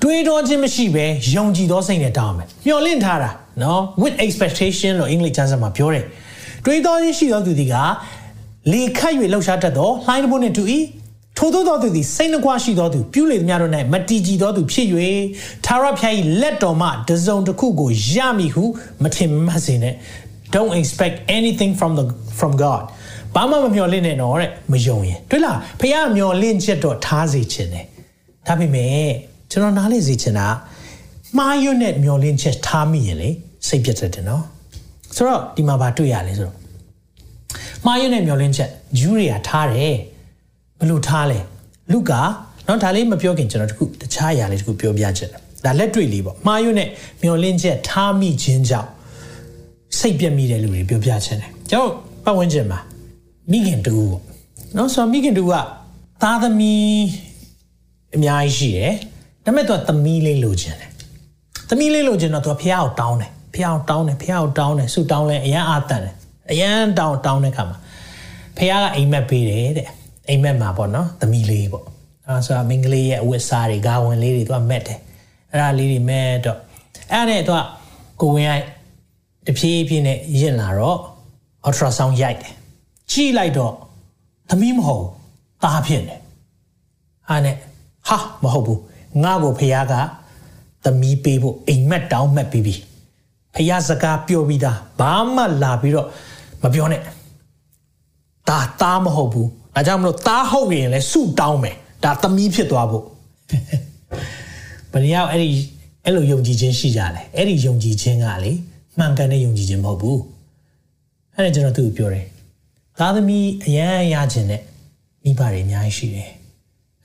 တွေးတောခြင်းမရှိဘဲယုံကြည်သောစိတ်နဲ့တောင်းရမယ်မျှော်လင့်ထားတာနော် with expectation လို့အင်္ဂလိပ်ကျမ်းစာမှာပြောတယ် တွေးတောခြင်းရှိသောသူတွေကလေခတ်၍လှုပ်ရှားတတ်သောလှိုင်းတစ်ပုတ်နှင့်တူ၏ထို့သောသောသူသည်စိတ်နှကွရှိသောသူပြုလေသမျှတို့၌မတီကြည်သောသူဖြစ်၍သာရဖျား၏လက်တော်မှတစုံတစ်ခုကိုရမည်ဟုမထင်မှတ်စေနဲ့ don't expect anything from the from God ဘာမှမမျှော်လင့်နဲ့တော့တဲ့မယုံရင်တွေ့လားဖခင်မျှော်လင့်ချက်တော့ထားစေခြင်းတယ်ဒါပေမဲ့ကျွန်တော်နားလေစေချင်တာမှားရွံ့တဲ့မျှော်လင့်ချက်ထားမိရင်လေစိတ်ပြတ်တတ်တယ်နော် ဆိုတော့ဒီမှာဘာတွေ့ရလဲဆိုတော့မှားရွံ့တဲ့မျှော်လင့်ချက်ဂျူးတွေကထားတယ်ဘယ်လိုထားလဲလူကနော်ဒါလေးမပြောခင်ကျွန်တော်တခုတခြားအရာလေးတခုပြောပြချင်တယ်ဒါလက်တွေ့လေးပေါ့မှားရွံ့တဲ့မျှော်လင့်ချက်ထားမိခြင်းကြောင့်စိတ်ပြတ်မိတဲ့လူတွေပြောပြချင်တယ်ကျွန်တော်ပတ်ဝန်းကျင်မှာမိခင်တူပေါ့နော်ဆိုတော့မိခင်တူကသားသမီးအများကြီးရှိတယ်ဒါပေမဲ့သူကသမီးလေးလိုချင်တယ်သမီးလေးလိုချင်တော့သူကဖះအောင်တောင်းတယ် ဖះအောင်တောင်းတယ်ဖះအောင်တောင်းတယ်ဆူတောင်းလဲအရန်အာတန်တယ်အရန်တောင်းတောင်းတဲ့ခါမှာဖះကအိမ်မက်ပေးတယ်တဲ့အိမ်မက်မှာပေါ့နော်သမီးလေးပေါ့အဲဆိုတော့မင်္ဂလေးရဲ့အဝတ်စားတွေဂါဝင်လေးတွေသူကမက်တယ်အဲ့ဒါလေးတွေမက်တော့အဲ့ဒါနဲ့သူကကိုဝင်ရိုက်တဖြည်းဖြည်းနဲ့ရင့်လာတော့ ultrasound ရိုက်တယ်ကြည့်လိုက်တော့သမီးမဟုတ်သားဖြစ်နေအားနဲ့ဟာမဟုတ်ဘူးငါ့ကိုဖះကသမီးပေးဖို့အိမ်မက်တောင်းမှတ်ပြီးပြီ ဖះစကားပြောပြီးသားဘာမှလာပြီးတော့မပြောနဲ့ဒါသားမဟုတ်ဘူးဒါကြောင့်မလို့သားဟုတ်ရင်လည်းစုတောင်းမယ်ဒါသမီးဖြစ်သွားဖို့ဘယ်ရောက်အဲ့ဒီအဲ့လိုယုံကြည်ခြင်းရှိကြတယ်အဲ့ဒီယုံကြည်ခြင်းကလေမှန်ကန်တဲ့ယုံကြည်ခြင်းမဟုတ်ဘူးအဲ့ဒါကျွန်တော်သူ့ကိုပြောတယ်သားသမီးအရန်ရခြင်းနဲ့မိဘတွေအများကြီးရှိတယ်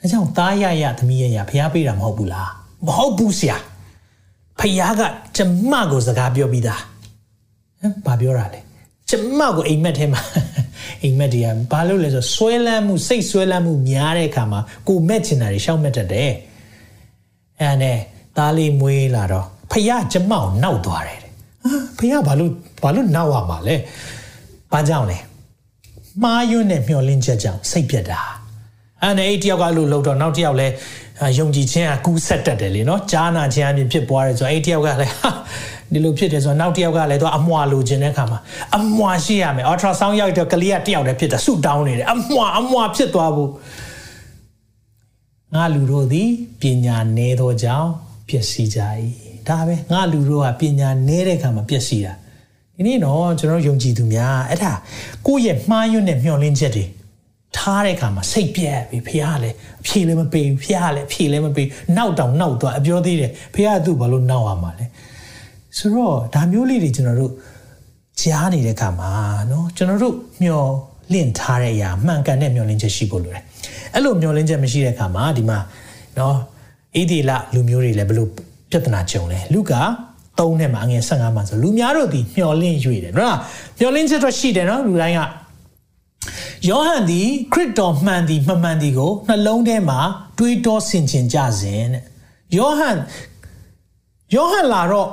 အဲကြောင့်သားရရသမီးရရဖះပေးတာမဟုတ်ဘူးလားမဟုတ်ဘူးဆရာ ဖះကကျမကိုစကားပြောပြီးသားဟမ်ဘာပြောတာလဲကျမကိုအိမ်မက်ထဲမှာအိမ်မက်တွေကဘာလို့လဲဆိုဆွဲလန်းမှုစိတ်ဆွဲလန်းမှုများတဲ့အခါမှာကိုမက်ချင်တာတွေရှောက်မက်တတ်တယ်အဲနဲ့သားလေးမွေးလာတော့ဖះကျမကိုနောက်သွားတယ်တဲ့ဖះဘာလို့ဘာလို့နောက်ရမှာလဲဘာကြောင့်လဲမှားယွန်းတဲ့မျောလင်းချက်ကြောင့်စိတ်ပြက်တာ အဲ့နဲ့အဲ့တယောက်ကအဲ့လိုလုပ်တော့နောက်တယောက်လဲယုံကြည်ခြင်းကကူးဆက်တတ်တယ်လေနော်ကြားနာခြင်းအပြင်ဖြစ်ပွားတယ်ဆိုတော့အဲ့တယောက်ကလည်းဒီလိုဖြစ်တယ်ဆိုတော့နောက်တယောက်ကလည်းသူအမွှာလိုချင်တဲ့အခါမှာအမွှာရှိရမယ် ultra sound ရောက်တော့ကလေးကတယောက်တည်းဖြစ်တာဆူတောင်းနေတယ်အမွှာအမွှာဖြစ်သွားဖို့ငါလူတို့သည်ပညာနည်းသောကြောင့်ပျက်စီးကြ၏ဒါပဲငါလူတို့ကပညာနည်းတဲ့အခါမှာပျက်စီးတာဒီနေ့တော့ကျွန်တော်ယုံကြည်သူများအဲ့ဒါကိုယ့်ရဲ့မှားယွင်းတဲ့မျှော်လင့်ချက်တွေ ထားတဲ့အခါမှာစိတ်ပြက်ပြီဖះလည်းအဖြေလည်းမပေးဘူးဖះလည်းအဖြေလည်းမပေးနောက်တောင်နောက်သွားအပြောသေးတယ်ဖះကသူ့ဘာလို့နောက်ရမှာလဲဆိုတော့ဒါမျိုးလေးတွေကျွန်တော်တို့ကြားနေတဲ့အခါမှာเนาะကျွန်တော်တို့မျောလင့်ထားတဲ့အရာမှန်ကန်တဲ့မျောလင့်ချက်ရှိဖို့လိုတယ်အဲ့လိုမျောလင့်ချက်မရှိတဲ့အခါမှာဒီမှာเนาะအေဒီလလူမျိုးတွေလည်းဘလို့ပြဿနာကြုံလဲလူက3နဲ့မှာအငယ်15မှာဆိုလူများတို့ဒီမျောလင့်ရွေတယ်နော်မျောလင့်ချက်တော့ရှိတယ်နော်လူတိုင်းက ယောဟန်သည်ခရစ်တော်မှန်သည်မမှန်သည်ကိုနှလုံးထဲမှာတွေးတောဆင်ခြင်ကြစဉ်တဲ့ယောဟန်ယောဟန်လာတော့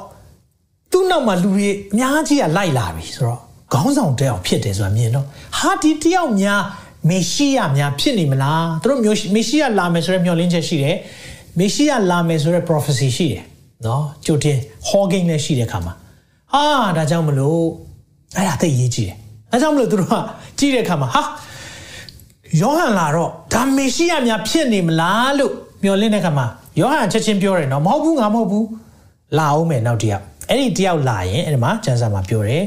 သူ့နောက်မှာလူတွေအများကြီးကလိုက်လာပြီဆိုတော့ခေါင်းဆောင်တယောက်ဖြစ်တယ်ဆိုတာမြင်တော့ဟာဒီတယောက်များမေရှိယများဖြစ်နေမလားသူတို့မျိုးမေရှိယလာမယ်ဆိုတဲ့မျှော်လင့်ချက်ရှိတယ်မေရှိယလာမယ်ဆိုတဲ့ prophecy ရှိတယ်နော်ကြိုတင် hogging လည်းရှိတဲ့ခါမှာဟာဒါကြောင့်မလို့အဲ့ဒါသိရေးကြည့်တယ်အဲကြောင့်မလို့သူတို့က ကြည့်တဲ့အခါမှာဟာယောဟန်လာတော့ဒါမေရှိယများဖြစ်နေမလားလို့မျှော်လင့်တဲ့အခါမှာယောဟန်ချက်ချင်းပြောတယ်နော်မဟုတ်ဘူးငါမဟုတ်ဘူးလာအောင်မယ်နောက်တယောက်အဲ့ဒီတယောက်လာရင်အဲ့ဒီမှာကျမ်းစာမှာပြောတယ်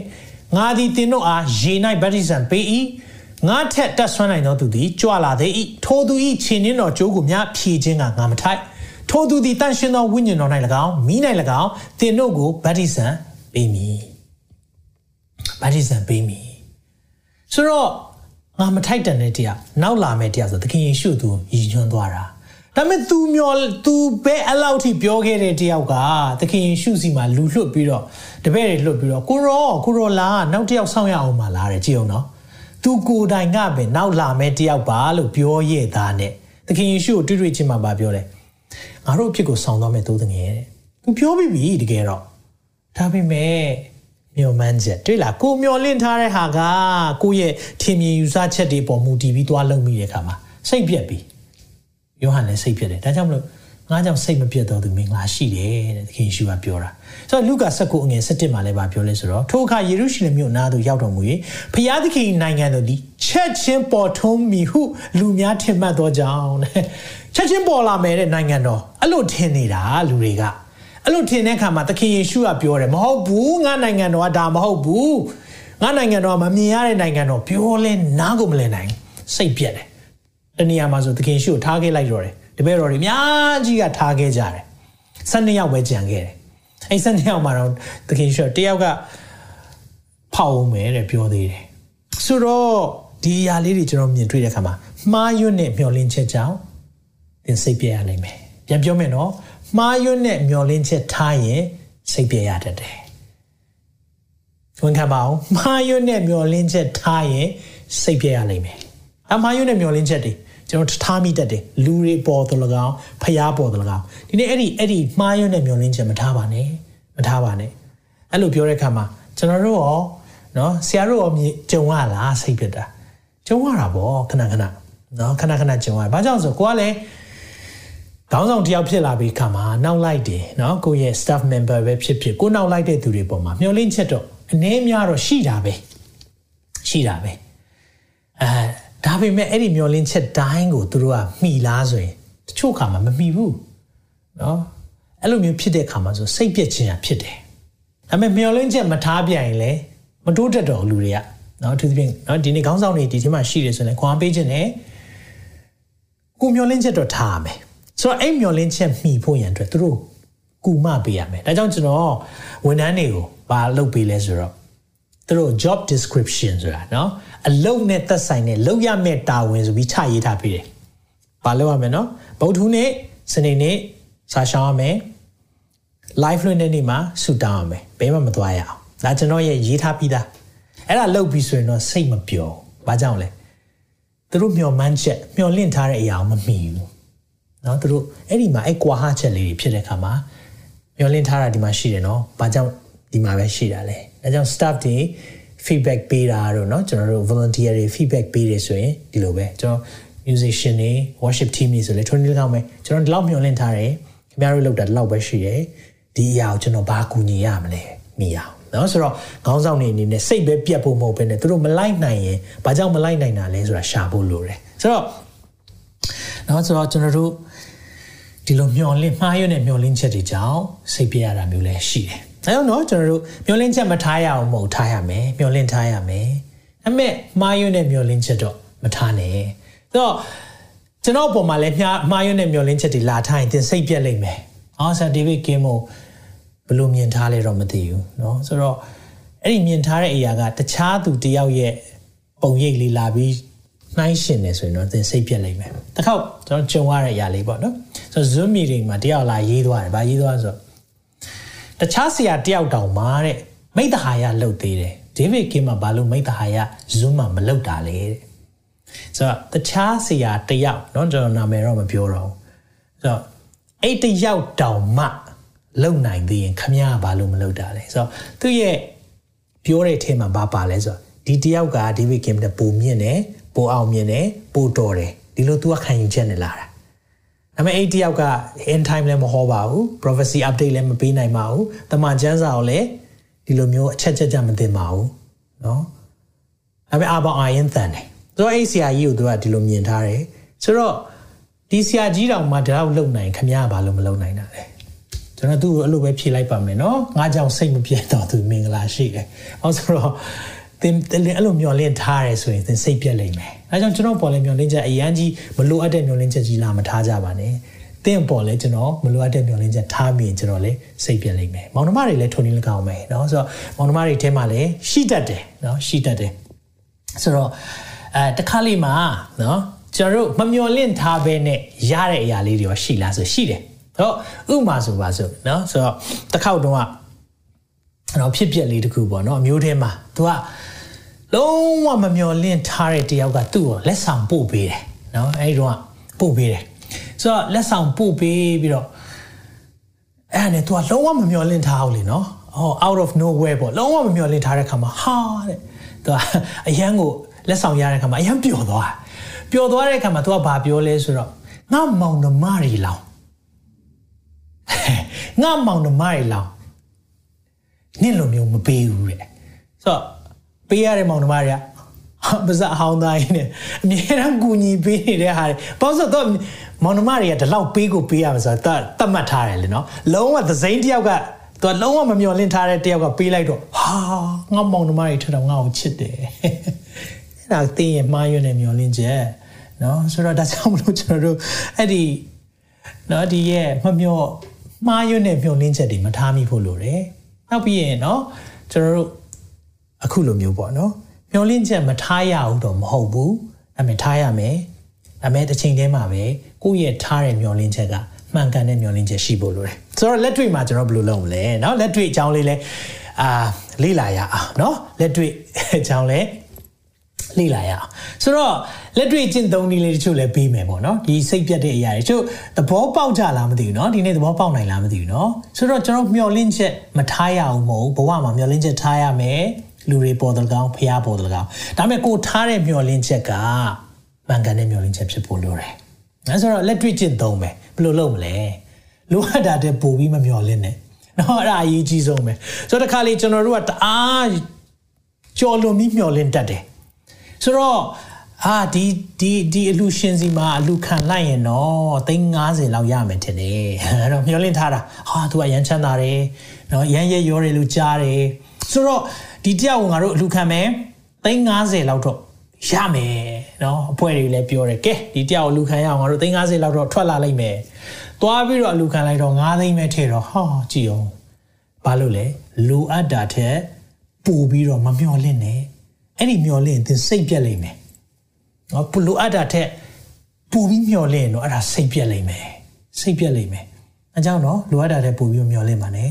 ငါသည်တင်တို့အားရေ၌ဗတ္တိဇံပေး၏ငါထက်တက်ဆွမ်းနိုင်သောသူသည်ကြွလာသေး၏ထိုသူ၏ခြေနှင်းတော်ကြိုးကိုများဖြည့်ခြင်းကငါမထိုက်ထိုသူသည်တန်ရှင်သောဝိညာဉ်တော်၌၎င်းမိ၌၎င်းတင်တို့ကိုဗတ္တိဇံပေးမည်ဗတ္တိဇံပေးမည် ဆိုတော့ငါမထိုက်တန်တဲ့တရားနောက်လာမဲ့တရားဆိုသခင်ယေရှုသူရည်ညွှန်းသွားတာဒါပေမဲ့ तू မျော तू ပဲအဲ့လောက်ထိပြောခဲ့တဲ့တယောက်ကသခင်ယေရှုစီမှာလူလွတ်ပြီးတော့တပည့်တွေလွတ်ပြီးတော့ကိုရောကိုရောလာနောက်တယောက်ဆောင်ရအောင်မလားတဲ့ကြည့်အောင်နော် तू ကိုယ်တိုင်ကပဲနောက်လာမဲ့တယောက်ပါလို့ပြောရဲ့သားနဲ့သခင်ယေရှုကိုတွေ့တွေ့ချင်းမှာပြောတယ်ငါတို့အဖြစ်ကိုဆောင်သွားမဲ့သိုးတငယ်တဲ့ तू ပြောပြီးပြီတကယ်တော့ဒါပေမဲ့ မျောမှန်းချက်တွေ့လားကိုမျောလင့်ထားတဲ့ဟာကကိုရဲ့ထင်မြင်ယူဆချက်တွေပေါ်မူတည်ပြီးသွားလုံးမိတဲ့အခါမှာစိတ်ပြက်ပြီယောဟန်လည်းစိတ်ပြက်တယ်ဒါကြောင့်မလို့ငါကြောင့်စိတ်မပြတ်တော့သူမင်္ဂလာရှိတယ်တဲ့သခင်ယေရှုကပြောတာဆိုတော့လူကာ19အငယ်17မှာလည်းဗာပြောလဲဆိုတော့ထိုအခါယေရုရှလင်မြို့နားသို့ရောက်တော်မူ၍ဖျားသခင်နိုင်ငံသို့ဒီချက်ချင်းပေါ်ထုံးမိဟုလူများထင်မှတ်သောကြောင့်တဲ့ချက်ချင်းပေါ်လာမယ်တဲ့နိုင်ငံတော်အဲ့လိုထင်နေတာလူတွေက အဲ့လိုထင်တဲ့အခါမှာသခင်ယေရှုကပြောတယ်မဟုတ်ဘူးငါနိုင်ငံတော်ကဒါမဟုတ်ဘူးငါနိုင်ငံတော်ကမမြင်ရတဲ့နိုင်ငံတော်ပြောလဲနားကိုမလည်နိုင်စိတ်ပြက်တယ်တနေရာမှာဆိုသခင်ယေရှုကိုထားခဲ့လိုက်တော့တယ်တပည့်တော်တွေအများကြီးကထားခဲ့ကြတယ်၁၂ယောက်ပဲကြံခဲ့တယ်အဲ့၁၂ယောက်မှာတော့သခင်ယေရှုတယောက်ကဖောက်အောင်မယ်တဲ့ပြောသေးတယ်ဆိုတော့ဒီအရာလေးတွေကျွန်တော်မြင်တွေ့တဲ့အခါမှာမှားယွန်းတဲ့မျှော်လင့်ချက်ကြောင့်သင်စိတ်ပြည့်ရနိုင်မယ်ပြန်ပြောမယ်နော် မှားယွန်းတဲ့မျောလင်းချက်ထားရင်စိတ်ပြေရတတ်တယ်။ဝန်ခံပါအောင်မှားယွန်းတဲ့မျောလင်းချက်ထားရင်စိတ်ပြေရနိုင်မယ်။အမှားယွန်းတဲ့မျောလင်းချက်တွေကျွန်တော်ထားမိတတ်တယ်လူတွေပေါ်တော်၎င်းဖျားပေါ်တော်၎င်းဒီနေ့အဲ့ဒီအဲ့ဒီမှားယွန်းတဲ့မျောလင်းချက်မထားပါနဲ့မထားပါနဲ့အဲ့လိုပြောတဲ့အခါမှာကျွန်တော်တို့ရောနော်ဆရာတို့ရောကြုံရလားစိတ်ပြတာကြုံရတာပေါ့ခဏခဏနော်ခဏခဏကြုံရဘာကြောင့်ဆိုကိုကလည်း ခေါင်းဆောင်တယောက်ဖြစ်လာပြီးခါမှာနောက်လိုက်တယ်เนาะကိုရဲ့ staff member ပဲဖြစ်ဖြစ်ကိုနောက်လိုက်တဲ့သူတွေပေါ်မှာမျှော်လင့်ချက်တော့အနည်းများတော့ရှိတာပဲရှိတာပဲအဲဒါပေမဲ့အဲ့ဒီမျှော်လင့်ချက်တိုင်းကိုသူတို့ကမှီလားဆိုရင်တချို့ခါမှာမမှီဘူးเนาะအဲ့လိုမျိုးဖြစ်တဲ့ခါမှာဆိုစိတ်ပြက်ခြင်းကဖြစ်တယ်ဒါပေမဲ့မျှော်လင့်ချက်မထားပြရင်လည်းမတိုးတက်တော့လူတွေကเนาะသူတို့ပြင်เนาะဒီနေ့ခေါင်းဆောင်တွေဒီထဲမှာရှိတယ်ဆိုရင်ခွန်အားပေးခြင်းနဲ့ကိုမျှော်လင့်ချက်တော့ထားရမယ် ဆိုတော့အဲ့မျောလင်းချက်မှီဖို့ရန်အတွက်သူတို့ကူမပေးရမယ်ဒါကြောင့်ကျွန်တော်ဝန်ထမ်းတွေကိုဘာလုပ်ပေးလဲဆိုတော့သူတို့ job description ဆိုတာเนาะအလုပ်နဲ့သက်ဆိုင်တဲ့လုပ်ရမယ့်တာဝန်ဆိုပြီးချရေးထားပေးတယ်ဘာလုပ်ရမလဲเนาะဗုဒ္ဓဟူးနေ့စနေနေ့စာရှောင်းရမယ် live လွှင့်တဲ့နေ့မှာဆူတောင်းရမယ်ဘယ်မှမသွားရအောင်ဒါကျွန်တော်ရဲ့ရေးထားပြီးသားအဲ့ဒါလုပ်ပြီးဆိုရင်တော့စိတ်မပျော်ဘာကြောင့်လဲသူတို့မျောမှန်းချက်မျောလင့်ထားတဲ့အရာကိုမမီဘူး เนาะသူတို့အဲ့ဒီမှာအဲ့ကွာဟချက်လေးတွေဖြစ်တဲ့အခါမှာမျောလင့်ထားတာဒီမှာရှိတယ်เนาะဘာကြောင့်ဒီမှာပဲရှိတာလဲဒါကြောင့် staff တွေ feedback ပေးတာတော့เนาะကျွန်တော်တို့ volunteer တွေ feedback ပေးတယ်ဆိုရင်ဒီလိုပဲကျွန်တော် musician တွေ worship team တွေဆိုလေထွန်းနေကောင်းမယ်ကျွန်တော်ဒီလောက်မျှော်လင့်ထားတယ်ခင်ဗျားတို့လောက်တာဒီလောက်ပဲရှိတယ်ဒီအရာကိုကျွန်တော်ဘာကူညီရမလဲမိအောင်နော်ဆိုတော့ခေါင်းဆောင်တွေအနေနဲ့စိတ်ပဲပြတ်ဖို့မဟုတ်ဘဲနဲ့သူတို့မလိုက်နိုင်ရင်ဘာကြောင့်မလိုက်နိုင်တာလဲဆိုတာရှာဖို့လိုတယ်ဆိုတော့နော်ဆိုတော့ကျွန်တော်တို့ ဒီလိုမျောလင်းမှားရွံ့တဲ့မျောလင်းချက်တွေကြောင့်စိတ်ပြရတာမျိုးလည်းရှိတယ်။အဲတော့နော်ကျွန်တော်တို့မျောလင်းချက်မထားရအောင်မဟုတ်ထားရမယ်။မျောလင်းထားရမယ်။အမေမှားရွံ့တဲ့မျောလင်းချက်တော့မထားနဲ့။အဲတော့ကျွန်တော်ပုံမှာလည်းမှားရွံ့တဲ့မျောလင်းချက်တွေလာထားရင်သင်စိတ်ပြက်လိမ့်မယ်။အော်ဆာဒေးဗစ်ကင်းမို့ဘလို့မြင်ထားလဲတော့မသိဘူးနော်။ဆိုတော့အဲ့ဒီမြင်ထားတဲ့အရာကတခြားသူတယောက်ရဲ့ပုံရိပ်လေးလာပြီး နှိုင်းရှင်နေဆိုရင်တော့သင်စိတ်ပြက်လိမ့်မယ်။တစ်ခေါက်ကျွန်တော်ကြုံရတဲ့အရာလေးပေါ့နော်။ဆိုတော့ Zoom meeting မှာတယောက်လာရေးသွားတယ်။ဗာရေးသွားဆိုတော့တခြားဆရာတယောက်တောင်မာတဲ့မိတ္တဟာယလှုပ်သေးတယ်။ဒေးဗစ်ကင်းမှာဘာလို့မိတ္တဟာယ Zoom မှာမလှုပ်တာလဲတဲ့။ဆိုတော့တခြားဆရာတယောက်เนาะကျွန်တော်နာမည်တော့မပြောတော့ဘူး။ဆိုတော့အဲ့တယောက်တောင်မှလုံနိုင်သေးရင်ခမရဘာလို့မလုပ်တာလဲဆိုတော့သူ့ရဲ့ပြောတဲ့အထက်မှာဘာပါလဲဆိုတော့ဒီတယောက်ကဒေးဗစ်ကင်တဲ့ပုံမြင့်တယ် ပိုအောင်မြင်တယ်ပိုတော်တယ်ဒီလို तू ကခံယူချက်နဲ့လာတာဒါပေမဲ့အဲ့တယောက်က in time လည်းမဟောပါဘူး prophecy update လည်းမပေးနိုင်ပါဘူးတမန်ကျမ်းစာကိုလည်းဒီလိုမျိုးအချက်ချက်ကြမသိပါဘူးเนาะဒါပေမဲ့အဘောင်အာရင်တန်တယ်သူကအဲ့ဆရာကြီးကိုသူကဒီလိုမြင်ထားတယ်ဆိုတော့ဒီဆရာကြီးတောင်မှဒါတော့လုံနိုင်ခမရဘာလို့မလုံနိုင်တာလဲကျွန်တော်သူ့ကိုအဲ့လိုပဲဖြေလိုက်ပါမယ်เนาะငါကြောင့်စိတ်မပြေတော့သူမင်္ဂလာရှိတယ်ဟောဆိုတော့ သင်အဲ့လိုမျောလင့်ထားရဲဆိုရင်သင်စိတ်ပြက်လိမ့်မယ်။အဲကြောင့်ကျွန်တော်ပေါ်လဲမျောလင့်ချက်အရန်ကြီးမလိုအပ်တဲ့မျောလင့်ချက်ကြီးလာမထားကြပါနဲ့။သင်ပေါ်လဲကျွန်တော်မလိုအပ်တဲ့မျောလင့်ချက်ထားပြီးရင်ကျွန်တော်လဲစိတ်ပြက်လိမ့်မယ်။မောင်နှမတွေလည်းထုံနေလကောင်းမယ်နော်။ဆိုတော့မောင်နှမတွေထဲမှာလည်းရှိတတ်တယ်နော်ရှိတတ်တယ်။ဆိုတော့အဲတခါလေးမှာနော်ကျွန်တော်တို့မမျောလင့်ထားဘဲနဲ့ရတဲ့အရာလေးတွေရောရှိလားဆိုရှိတယ်။ဟောဥမာဆိုပါဆိုနော်ဆိုတော့တစ်ခေါက်တုန်းကတော့ဖြစ်ပျက်လေးတခုပေါ့နော်အမျိုးထဲမှာ तू က လုံးဝမမျော်လင့်ထားတဲ့တယောက်ကသူ့ကိုလက်ဆောင်ပို့ပေးတယ်နော်အဲဒီတော့ပို့ပေးတယ်ဆိုတော့လက်ဆောင်ပို့ပေးပြီးတော့အဲ့ဒါနဲ့ तू ကလုံးဝမမျော်လင့်ထားဘူးလေနော်ဟော out of nowhere ပေါ့လုံးဝမမျော်လင့်ထားတဲ့ခါမှာဟာတဲ့ तू အရန်ကိုလက်ဆောင်ရတဲ့ခါမှာအရန်ပျော်သွားပျော်သွားတဲ့ခါမှာ तू ကဘာပြောလဲဆိုတော့ငါမောင်နှမတွေလောင်ငါမောင်နှမတွေလောင်နင့်လိုမျိုးမပေးဘူးတဲ့ဆိုတော့ ပေးရတဲ့မောင်နှမတွေကပါဇက်အဟောင်းသားရင်းနဲ့အမြဲတမ်းကူညီပေးနေတဲ့ဟာတွေပေါ့ဆိုတော့မောင်နှမတွေကဒီလောက်ပေးကိုပေးရမှာဆိုတာတတ်မှတ်ထားတယ်လေနော်လုံးဝသစိမ့်တယောက်ကသူကလုံးဝမမျော်လင့်ထားတဲ့တယောက်ကပေးလိုက်တော့ဟာငါမောင်နှမတွေထတော့ငါ့ကိုချစ်တယ်အဲ့ဒါသိရင်မှားရွံ့နေမျော်လင့်ချက်နော်ဆိုတော့ဒါကြောင့်မလို့ကျွန်တော်တို့အဲ့ဒီနော်ဒီရဲ့မမျော်မှားရွံ့တဲ့မျော်လင့်ချက်တွေမထားမိဖို့လိုတယ်နောက်ပြီးရင်နော်ကျွန်တော်တို့ အခုလိုမျိုးပေါ့နော်မျောလင့်ချက်မထားရဘူးတော့မဟုတ်ဘူးဒါပေမဲ့ထားရမယ်ဒါပေမဲ့တစ်ချိန်တည်းမှာပဲကိုယ့်ရဲ့ထားတဲ့မျောလင့်ချက်ကမှန်ကန်တဲ့မျောလင့်ချက်ရှိဖို့လိုတယ်ဆိုတော့လက်တွေ့မှာကျွန်တော်ဘယ်လိုလုပ်မလဲเนาะလက်တွေ့အကြောင်းလေးလဲအာလေ့လာရအောင်เนาะလက်တွေ့အကြောင်းလဲလေ့လာရအောင်ဆိုတော့လက်တွေ့ကျင့်သုံးနည်းလေးတချို့လည်းပေးမယ်ပေါ့နော်ဒီစိတ်ပြတ်တဲ့အရာတွေတချို့သဘောပေါက်ကြလားမသိဘူးเนาะဒီနေ့သဘောပေါက်နိုင်လားမသိဘူးเนาะဆိုတော့ကျွန်တော်မျောလင့်ချက်မထားရအောင်မဟုတ်ဘဝမှာမျောလင့်ချက်ထားရမယ် လူတွေပေါ်တယ်ကောင်ဖျားပေါ်တယ်ကောင်ဒါပေမဲ့ကိုထားတဲ့မျောလင့်ချက်ကမှန်ကန်တဲ့မျောလင့်ချက်ဖြစ်ဖို့လိုတယ်အဲဆိုတော့လက်တွေ့ကျင့်သုံးမယ်ဘယ်လိုလုပ်မလဲလိုအပ်တာတဲ့ပို့ပြီးမမျောလင့်နဲ့နော်အဲ့ဒါအရေးကြီးဆုံးပဲဆိုတော့တခါလေကျွန်တော်တို့ကတအားကြော်လွန်ပြီးမျောလင့်တတ်တယ်ဆိုတော့အာဒီဒီဒီအလူရှင်စီမှာအလူခံလိုက်ရင်တော့350လောက်ရမယ်ထင်တယ်အဲ့တော့မျောလင့်ထားတာဟာသူကရမ်းချမ်းသာတယ်နော်ရမ်းရဲရောတယ်လို့ကြားတယ်ဆိုတော့ ဒီတယောက်ကိုငါတို့အလူခံမယ်350လောက်တော့ရမယ်နော်အဖွဲ့တွေလည်းပြောတယ်ကဲဒီတယောက်အလူခံရအောင်ငါတို့350လောက်တော့ထွက်လာလိုက်မယ်သွားပြီးတော့အလူခံလိုက်တော့9သိန်းပဲထည့်တော့ဟောကြည့်အောင်ဘာလို့လဲလိုအပ်တာထက်ပို့ပြီးတော့မမျောလင့်နဲ့အဲ့ဒီမျောလင့်သင်စိတ်ပြက်လိမ့်မယ်နော်လိုအပ်တာထက်ပို့ပြီးမျောလင့်တော့အဲ့ဒါစိတ်ပြက်လိမ့်မယ်စိတ်ပြက်လိမ့်မယ်အဲကြောင့်တော့လိုအပ်တာထက်ပို့ပြီးမျောလင့်ပါနဲ့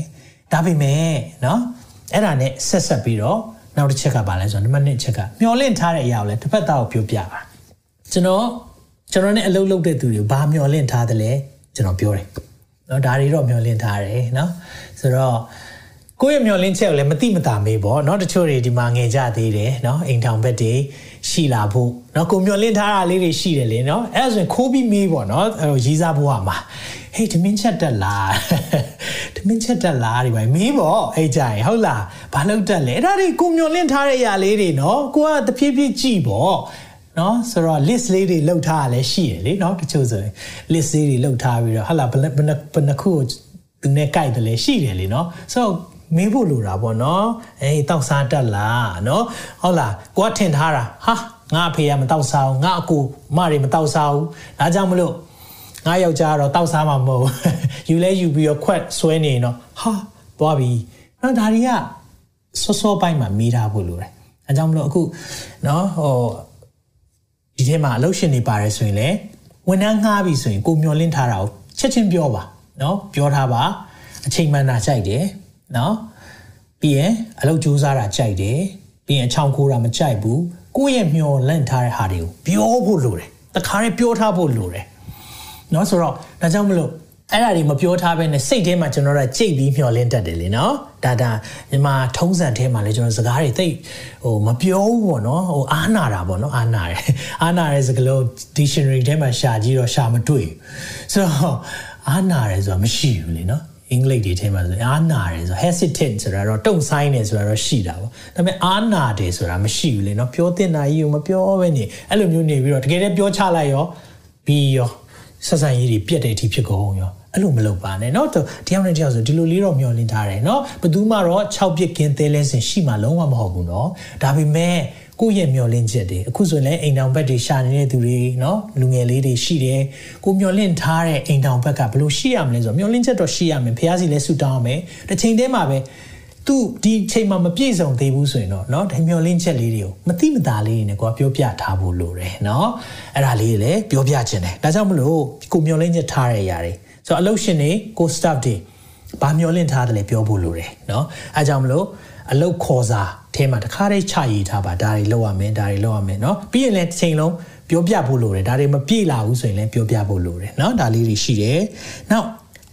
ဒါပေမဲ့နော် အဲ့ဒါနဲ့ဆက်ဆက်ပြီးတော့နောက်တစ်ချက်ကပါလဲဆိုတော့နံပါတ်1ချက်ကမျောလင့်ထားတဲ့အရာကိုလည်းတစ်ဖက်သားကိုပြောပြပါကျွန်တော်ကျွန်တော်နဲ့အလုပ်လုပ်တဲ့သူတွေဘာမျောလင့်ထားတယ်လဲကျွန်တော်ပြောတယ်เนาะဒါတွေတော့မျောလင့်ထားတယ်เนาะဆိုတော့ ကိုယ့်ရဲ့မျောလင်းချက်ကိုလည်းမတိမတာမေးပေါ့เนาะတချို့တွေဒီမှာငယ်ကြသေးတယ်เนาะအိမ်ထောင်ဘက်တွေရှိလာဖို့เนาะကိုမျောလင်းထားတာလေးတွေရှိတယ်လေเนาะအဲ့ဒါဆိုရင်ခိုးပြီးမေးပေါ့เนาะအဲ့တော့ရေးစားဖို့ကမှာ ဟေးဓမင်းချက်တက်လားဓမင်းချက်တက်လားဒီပိုင်းမင်းပေါ့အဲ့ကြရင်ဟုတ်လားဘာလို့တက်လဲအဲ့ဒါတွေကိုမျောလင့်ထားတဲ့အရာလေးတွေနော်ကိုကတဖြည်းဖြည်းကြည့်ပေါ့နော်ဆိုတော့ list လေးတွေလောက်ထားရလဲရှိရလေနော်တချို့ဆိုရင် list လေးတွေလောက်ထားပြီးတော့ဟာလာဘယ်ဘယ်နှခုကိုသူနဲ့ကြိုက်တယ်လဲရှိတယ်လေနော်ဆိုတော့မေးဖို့လိုတာပေါ့နော်အေးတောက်စားတက်လားနော်ဟုတ်လားကိုကထင်ထားတာဟာငါအဖေကမတောက်စားဘူးငါအကိုမတွေမတောက်စားဘူးဒါကြောင့်မလို့ ငါယောက်ျားတော့တောက်စားမှာမဟုတ်ယူလဲယူပြီးတော့ခွက်ဆွဲနေတော့ဟာသွားပြီနော်ဒါတွေကစောစောပိုင်းမှာမေးထားဖို့လိုတယ်အဲကြောင့်မလို့အခုနော်ဟိုဒီထဲမှာအလုပ်ရှင်နေပါတယ်ဆိုရင်လည်းဝန်ထမ်းငှားပြီဆိုရင်ကိုမျောလင့်ထားတာကိုချက်ချင်းပြောပါနော်ပြောထားပါအချိန်မှန်တာကြိုက်တယ်နော်ပြီးရင်အလုပ်ကြိုးစားတာကြိုက်တယ်ပြီးရင်အချောင်ခိုးတာမကြိုက်ဘူးကိုယ့်ရဲ့မျောလင့်ထားတဲ့ဟာတွေကိုပြောဖို့လိုတယ်တခါတည်းပြောထားဖို့လိုတယ် နော်ဆိုတော့ဒါကြောင့်မလို့အဲ့ဒါတွေမပြောထားဘဲနဲ့စိတ်ထဲမှာကျွန်တော်တို့ကြိတ်ပြီးမျောလင့်တတ်တယ်လေနော်ဒါဒါမြန်မာထုံးစံထဲမှာလေကျွန်တော်စကားတွေသိဟိုမပြောဘူးပေါ့နော်ဟိုအားနာတာပေါ့နော်အားနာတယ်အားနာတဲ့စကားလုံး dictionary ထဲမှာရှာကြည့်တော့ရှာမတွေ့ဘူးဆိုတော့အားနာတယ်ဆိုတာမရှိဘူးလေနော်အင်္ဂလိပ်တွေထဲမှာဆိုအားနာတယ်ဆို hesitant ဆိုတာတော့တုံဆိုင်နေဆိုတာတော့ရှိတာပေါ့ဒါပေမဲ့အားနာတယ်ဆိုတာမရှိဘူးလေနော်ပြောတင်တာကြီးကိုမပြောဘဲနေအဲ့လိုမျိုးနေပြီးတော့တကယ်တည်းပြောချလိုက်ရောပြီးရော ဆက်ဆံရေးတွေပြတ်တဲ့အထိဖြစ်ကုန်ရောအဲ့လိုမလုပ်ပါနဲ့เนาะတယောက်နဲ့တယောက်ဆိုဒီလိုလေးတော့မျှော်လင့်ထားတယ်เนาะဘယ်သူမှတော့6ပြစ်ကင်းသေးလဲစင်ရှိမှလုံးဝမဟုတ်ဘူးเนาะဒါပေမဲ့ကိုယ့်ရဲ့မျှော်လင့်ချက်တွေအခုဆိုရင်လည်းအိမ်တောင်ဘက်တွေရှာနေတဲ့သူတွေเนาะလူငယ်လေးတွေရှိတယ်ကိုမျှော်လင့်ထားတဲ့အိမ်တောင်ဘက်ကဘယ်လိုရှိရမလဲဆိုတော့မျှော်လင့်ချက်တော့ရှိရမယ်ဖះစီလည်းဆူတောင်းရမယ်တစ်ချိန်တည်းမှာပဲ သူဒီချိန်မှာမပြည့်စုံသေးဘူးဆိုရင်တော့เนาะဒီမျောလင်းချက်လေးတွေကိုမတိမတာလေးတွေနဲ့ကိုကပြောပြထားဖို့လိုတယ်เนาะအဲ့ဒါလေးတွေလည်းပြောပြခြင်းတယ်ဒါကြောင့်မလို့ကိုမျောလင်းချက်ထားတဲ့အရာတွေဆိုတော့အလုပ်ရှင်တွေကို staff တွေဘာမျောလင့်ထားတယ်လဲပြောဖို့လိုတယ်เนาะအဲကြောင့်မလို့အလုပ်ခေါ်စာထဲမှာတခါတည်းချရည်ထားပါဒါတွေလောက်ရမယ်ဒါတွေလောက်ရမယ်เนาะပြီးရင်လည်းတစ်ချိန်လုံးပြောပြဖို့လိုတယ်ဒါတွေမပြည့်လာဘူးဆိုရင်လည်းပြောပြဖို့လိုတယ်เนาะဒါလေးတွေရှိတယ်နောက်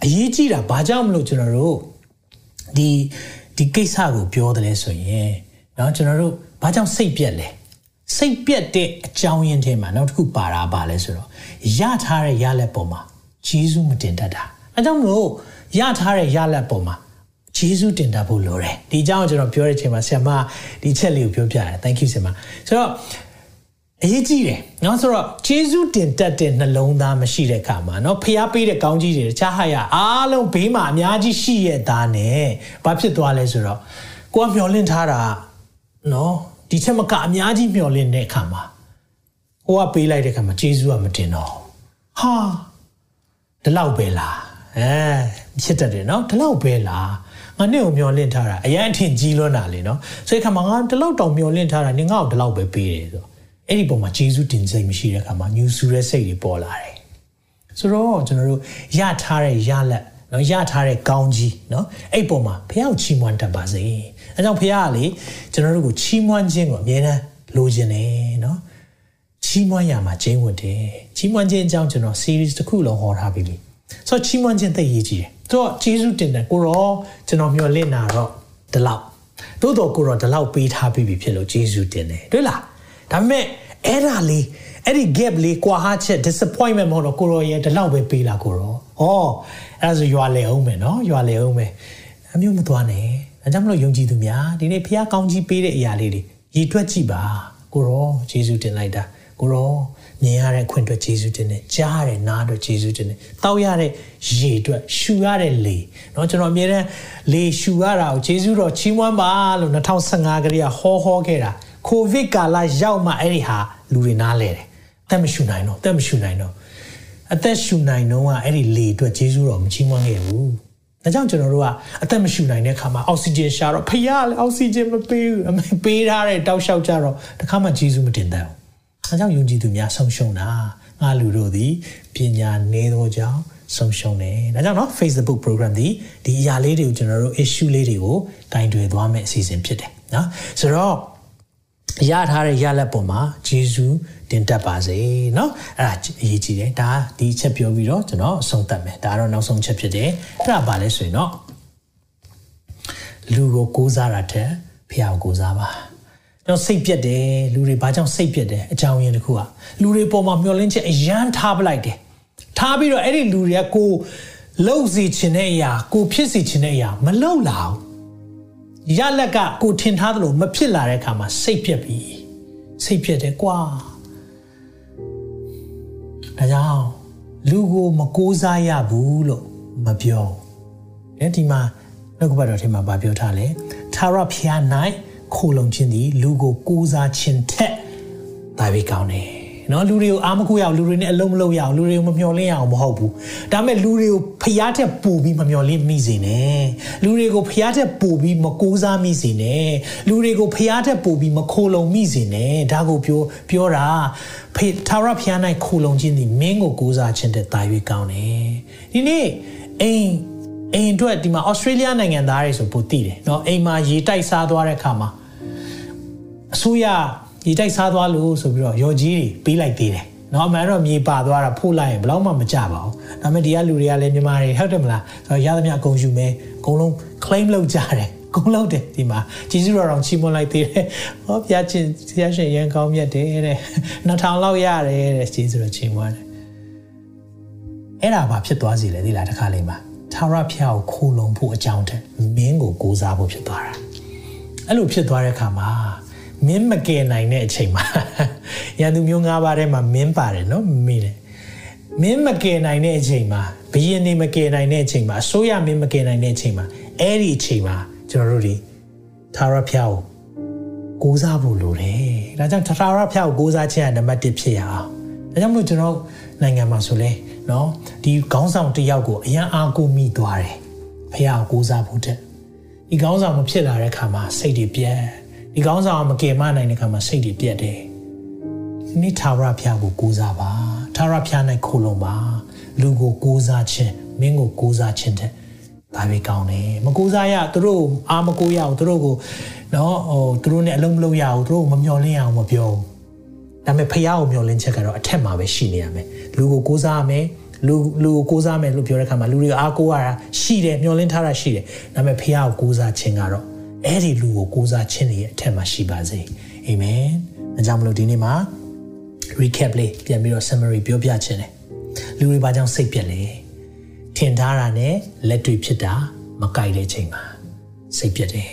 အရေးကြီးတာဘာကြောင့်မလို့ကျွန်တော်တို့ဒီ ဒီကိစ္စကိုပြောတယ်လဲဆိုရင်เนาะကျွန်တော်တို့ဘာကြောင့်စိတ်ပြက်လဲစိတ်ပြက်တဲ့အကြောင်းရင်းထဲမှာနောက်တစ်ခုပါတာပါလဲဆိုတော့ရထားတဲ့ရလက်ပုံမှာဂျေဇုမတင်တတ်တာအဲကြောင့်မလို့ရထားတဲ့ရလက်ပုံမှာဂျေဇုတင်တတ်ဖို့လိုတယ်ဒီအကြောင်းကိုကျွန်တော်ပြောတဲ့အချိန်မှာဆရာမဒီချက်လေးကိုပြောပြတယ် thank you ဆရာမဆိုတော့ အရေးကြီးတယ်เนาะဆိုတော့ဂျေဇုတင်တတ်တဲ့နှလုံးသားမရှိတဲ့အခါမှာเนาะဖျားပေးတဲ့ကောင်းကြီးတွေတခြားဟာရအားလုံးဘေးမှာအများကြီးရှိရဲ့သားနဲ့ဘာဖြစ်သွားလဲဆိုတော့ကိုကမျောလင့်ထားတာเนาะဒီချက်မကအများကြီးမျောလင့်တဲ့အခါမှာဟိုကပေးလိုက်တဲ့အခါမှာဂျေဇုကမတင်တော့ဟာဒီလောက်ပဲလားအဲဖြစ်တတ်တယ်နော်ဒီလောက်ပဲလားငါနဲ့ကိုမျောလင့်ထားတာအရန်အထင်ကြီးလွန်းတာလေနော်ဆိုတဲ့ခါမှာငါဒီလောက်တောင်မျောလင့်ထားတာနင်ငါ့ကိုဒီလောက်ပဲပေးတယ်ဆို အဲ့ဒီပုံမှာဂျေဇုတင်စိတ်မရှိတဲ့ခါမှာညူဆူတဲ့စိတ်တွေပေါ်လာတယ်ဆိုတော့ကျွန်တော်တို့ရထားတဲ့ရလက်နော်ရထားတဲ့ကောင်းကြီးနော်အဲ့ပုံမှာဖះကိုချီးမွမ်းတတ်ပါစေအဲကြောင့်ဖះကလေကျွန်တော်တို့ကိုချီးမွမ်းခြင်းကိုအမြဲတမ်းလိုချင်တယ်နော်ချီးမွမ်းရမှာကျင်းဝတ်တယ်ချီးမွမ်းခြင်းအကြောင်းကျွန်တော် series တစ်ခုလုံးဟောထားပြီးပြီဆိုတော့ချီးမွမ်းခြင်းသိရေးကြီးတယ်ဆိုတော့ဂျေဇုတင်တယ်ကိုရောကျွန်တော်မျှော်လင့်တာတော့ဒီလောက်သို့တော့ကိုရောဒီလောက်ပေးထားပြီးပြီဖြစ်လို့ဂျေဇုတင်တယ်တွေ့လား ဒါပေမဲ့အဲ့ဒါလေးအဲ့ဒီ gap လေးကွာဟာချက် disappointment မဟုတ်တော့ကိုရောရဲ့ဒီလောက်ပဲပေးလာကိုရောဟောအဲ့ဒါဆိုရွာလေအောင်မယ်နော်ရွာလေအောင်မယ်အမျိုးမသွားနဲ့ဒါကြောင့်မလို့ယုံကြည်သူများဒီနေ့ဖះကောင်းကြီးပေးတဲ့အရာလေးတွေရည်တွက်ကြည့်ပါကိုရောဂျေဇုတင်လိုက်တာကိုရောမြင်ရတဲ့ခွင့်အတွက်ယေရှုတင်တယ်ကြားရတဲ့နားအတွက်ယေရှုတင်တယ်တောက်ရတဲ့ရေအတွက်ရှူရတဲ့လေเนาะကျွန်တော်အမြဲတမ်းလေရှူရတာကိုယေရှုတော်ချီးမွမ်းပါလို့2015ကလေးကဟောဟောခဲ့တာ ကိုဗစ်ကာလရောက်မှအဲ့ဒီဟာလူတွေနားလဲတယ်အသက်မရှူနိုင်တော့အသက်မရှူနိုင်တော့အသက်ရှူနိုင်တော့ကအဲ့ဒီလေအတွက်ယေရှုတော်မချီးမွမ်းခဲ့ဘူးဒါကြောင့်ကျွန်တော်တို့ကအသက်မရှူနိုင်တဲ့ခါမှာအောက်ဆီဂျင်ရှာတော့ဖျားလေအောက်ဆီဂျင်မပေးဘူးအမေပေးထားတဲ့တောက်လျှောက်ကြတော့တခါမှဂျေဇုမတင်တတ်ဘူး။အဲကြောင့်ယုံကြည်သူများဆုံးရှုံးတာငါလူတို့သည်ပညာနည်းသောကြောင့်ဆုံးရှုံးတယ်။ဒါကြောင့်เนาะ Facebook program ဒီဒီအရာလေးတွေကိုကျွန်တော်တို့ issue လေးတွေကိုကင်တွယ်သွားမယ့်အစီအစဉ်ဖြစ်တယ်နော်။ဆိုတော့ ရထားတဲ့ရလက်ပေါ်မှာဂျေဇုတင်တက်ပါစေเนาะအဲ့ဒါအရေးကြီးတယ်ဒါဒီချက်ပြောပြီးတော့ကျွန်တော်အဆုံးသတ်မယ်ဒါကတော့နောက်ဆုံးချက်ဖြစ်တယ်အဲ့ဒါပါလဲဆိုရင်တော့ လူကိုကိုးစားတာတဲ့ဖះကိုကိုးစားပါတော့စိတ်ပြက်တယ်လူတွေဘာကြောင့်စိတ်ပြက်တယ်အကြောင်းရင်းတစ်ခုကလူတွေပေါ်မှာမျောလင်းချက်အရန်ထားပလိုက်တယ်ထားပြီးတော့အဲ့ဒီလူတွေကကိုလှုပ်စီခြင်းတဲ့အရာကိုဖြစ်စီခြင်းတဲ့အရာမလှုပ်လာဘူး ရလက်ကကိုထင်ထားသလိုမဖြစ်လာတဲ့အခါမှာစိတ်ပြက်ပြီစိတ်ပြက်တယ်ကွာဒါကြောင့်လူကိုမကိုးစားရဘူးလို့မပြောအဲဒီမှာနှုတ်ကပတ်တော်ထဲမှာဗာပြောထားလဲသာရဖျား၌ခိုလုံခြင်းသည်လူကိုကိုးစားခြင်းထက်ဒါပဲကောင်းတယ် နော်လူတွေကိုအားမကိုရအောင်လူတွေနဲ့အလုံးမလုံးရအောင်လူတွေကိုမမျော်လင့်ရအောင်မဟုတ်ဘူးဒါပေမဲ့လူတွေကိုဖျားတဲ့ပူပြီးမမျော်လင့်မိစေနဲ့လူတွေကိုဖျားတဲ့ပူပြီးမကိုးစားမိစေနဲ့လူတွေကိုဖျားတဲ့ပူပြီးမခိုလုံမိစေနဲ့ဒါကိုပြောပြောတာဖေထာဝရဖျား၌ခိုလုံခြင်းဒီမင်းကိုကိုးစားခြင်းတဲ့တာ၍ကောင်းတယ်ဒီနေ့အိမ်အိမ်အတွက်ဒီမှာဩစတြေးလျနိုင်ငံသားတွေဆိုပိုတည်တယ်เนาะအိမ်မှာရေတိုက်စားသွားတဲ့အခါမှာအစိုးရ ရေတိုက်စားသွားလို့ဆိုပြီးတော့ရော်ကြီးတွေပေးလိုက်သေးတယ်။နော်အမှန်တော့မြေပါသွားတာဖို့လိုက်ရင်ဘယ်တော့မှမကြပါဘူး။ဒါပေမဲ့ဒီကလူတွေကလည်းမြန်မာတွေဟုတ်တယ်မလား။ဆိုတော့ရသမျှအကုန်ယူမယ်။အကုန်လုံး claim လုပ်ကြတယ်။ကုန်လို့တယ်ဒီမှာဂျေဇုတော်တော်ချီးမွမ်းလိုက်သေးတယ်။ဟောဘုရားချင်းဘုရားရှင်ရန်ကောင်းမြတ်တယ်တဲ့။2000လောက်ရတယ်တဲ့ဂျေဇုတော်ချီးမွမ်းတယ်။အဲ့ဒါဘာဖြစ်သွားစီလဲဒီလားတစ်ခါလေးမှာထာဝရဘုရားကိုခိုးလုံဖို့အကြောင်းတဲ့မင်းကိုကိုးစားဖို့ဖြစ်သွားတာ။အဲ့လိုဖြစ်သွားတဲ့အခါမှာ မင်းမကယ်နိုင်တဲ့အချိန်မှာရန်သူမျိုး၅ပါးထဲမှာမင်းပါတယ်နော်မိတယ်မင်းမကယ်နိုင်တဲ့အချိန်မှာဘယင်းနေမကယ်နိုင်တဲ့အချိန်မှာအစိုးရမင်းမကယ်နိုင်တဲ့အချိန်မှာအဲ့ဒီအချိန်မှာကျွန်တော်တို့ဒီသာရဖျားကိုကိုးစားဖို့လိုတယ်ဒါကြောင့်သာရဖျားကိုကိုးစားခြင်းကနံပါတ်1ဖြစ်ရအောင်ဒါကြောင့်မို့ကျွန်တော်နိုင်ငံမှာဆိုလဲနော်ဒီခေါင်းဆောင်တယောက်ကိုအရန်အားကိုမိသွားတယ်ဖျားကိုကိုးစားဖို့တဲ့ဒီခေါင်းဆောင်မဖြစ်လာတဲ့ခါမှာစိတ်တွေပြတ် ဒီကောင်းဆောင်မကယ်မနိုင်တဲ့ခါမှာစိတ်တွေပြတ်တယ်ဒီနေ့သာရဖျားကိုကိုးစားပါသာရဖျား၌ခိုလုံပါလူကိုကိုးစားခြင်းမင်းကိုကိုးစားခြင်းတဲ့ဒါပဲကောင်းတယ်မကိုးစားရသူတို့အာမကိုးရအောင်သူတို့ကိုနော်ဟိုသူတို့နဲ့အလုံးမလုံးရအောင်သူတို့မမျော်လင့်ရအောင်မပြောဒါပေမဲ့ဖျားကိုမျော်လင့်ချက်ကတော့အထက်မှာပဲရှိနေရမယ်လူကိုကိုးစားရမယ်လူလူကိုကိုးစားမယ်လို့ပြောတဲ့ခါမှာလူတွေအားကိုးရတာရှိတယ်မျော်လင့်ထားတာရှိတယ်ဒါပေမဲ့ဖျားကိုကိုးစားခြင်းကတော့ အဲ့ဒီလူကိုကိုးစားခြင်းရဲ့အထက်မှာရှိပါစေအာမင်အကြောင်းမလို့ဒီနေ့မှာ recap လေးပြန်ပြီးတော့ summary ပြောပြခြင်းတယ်လူတွေဘာကြောင့်စိတ်ပြက်လဲထင်ထားတာနဲ့လက်တွေ့ဖြစ်တာမကြိုက်တဲ့ချိန်မှာစိတ်ပြက်တယ်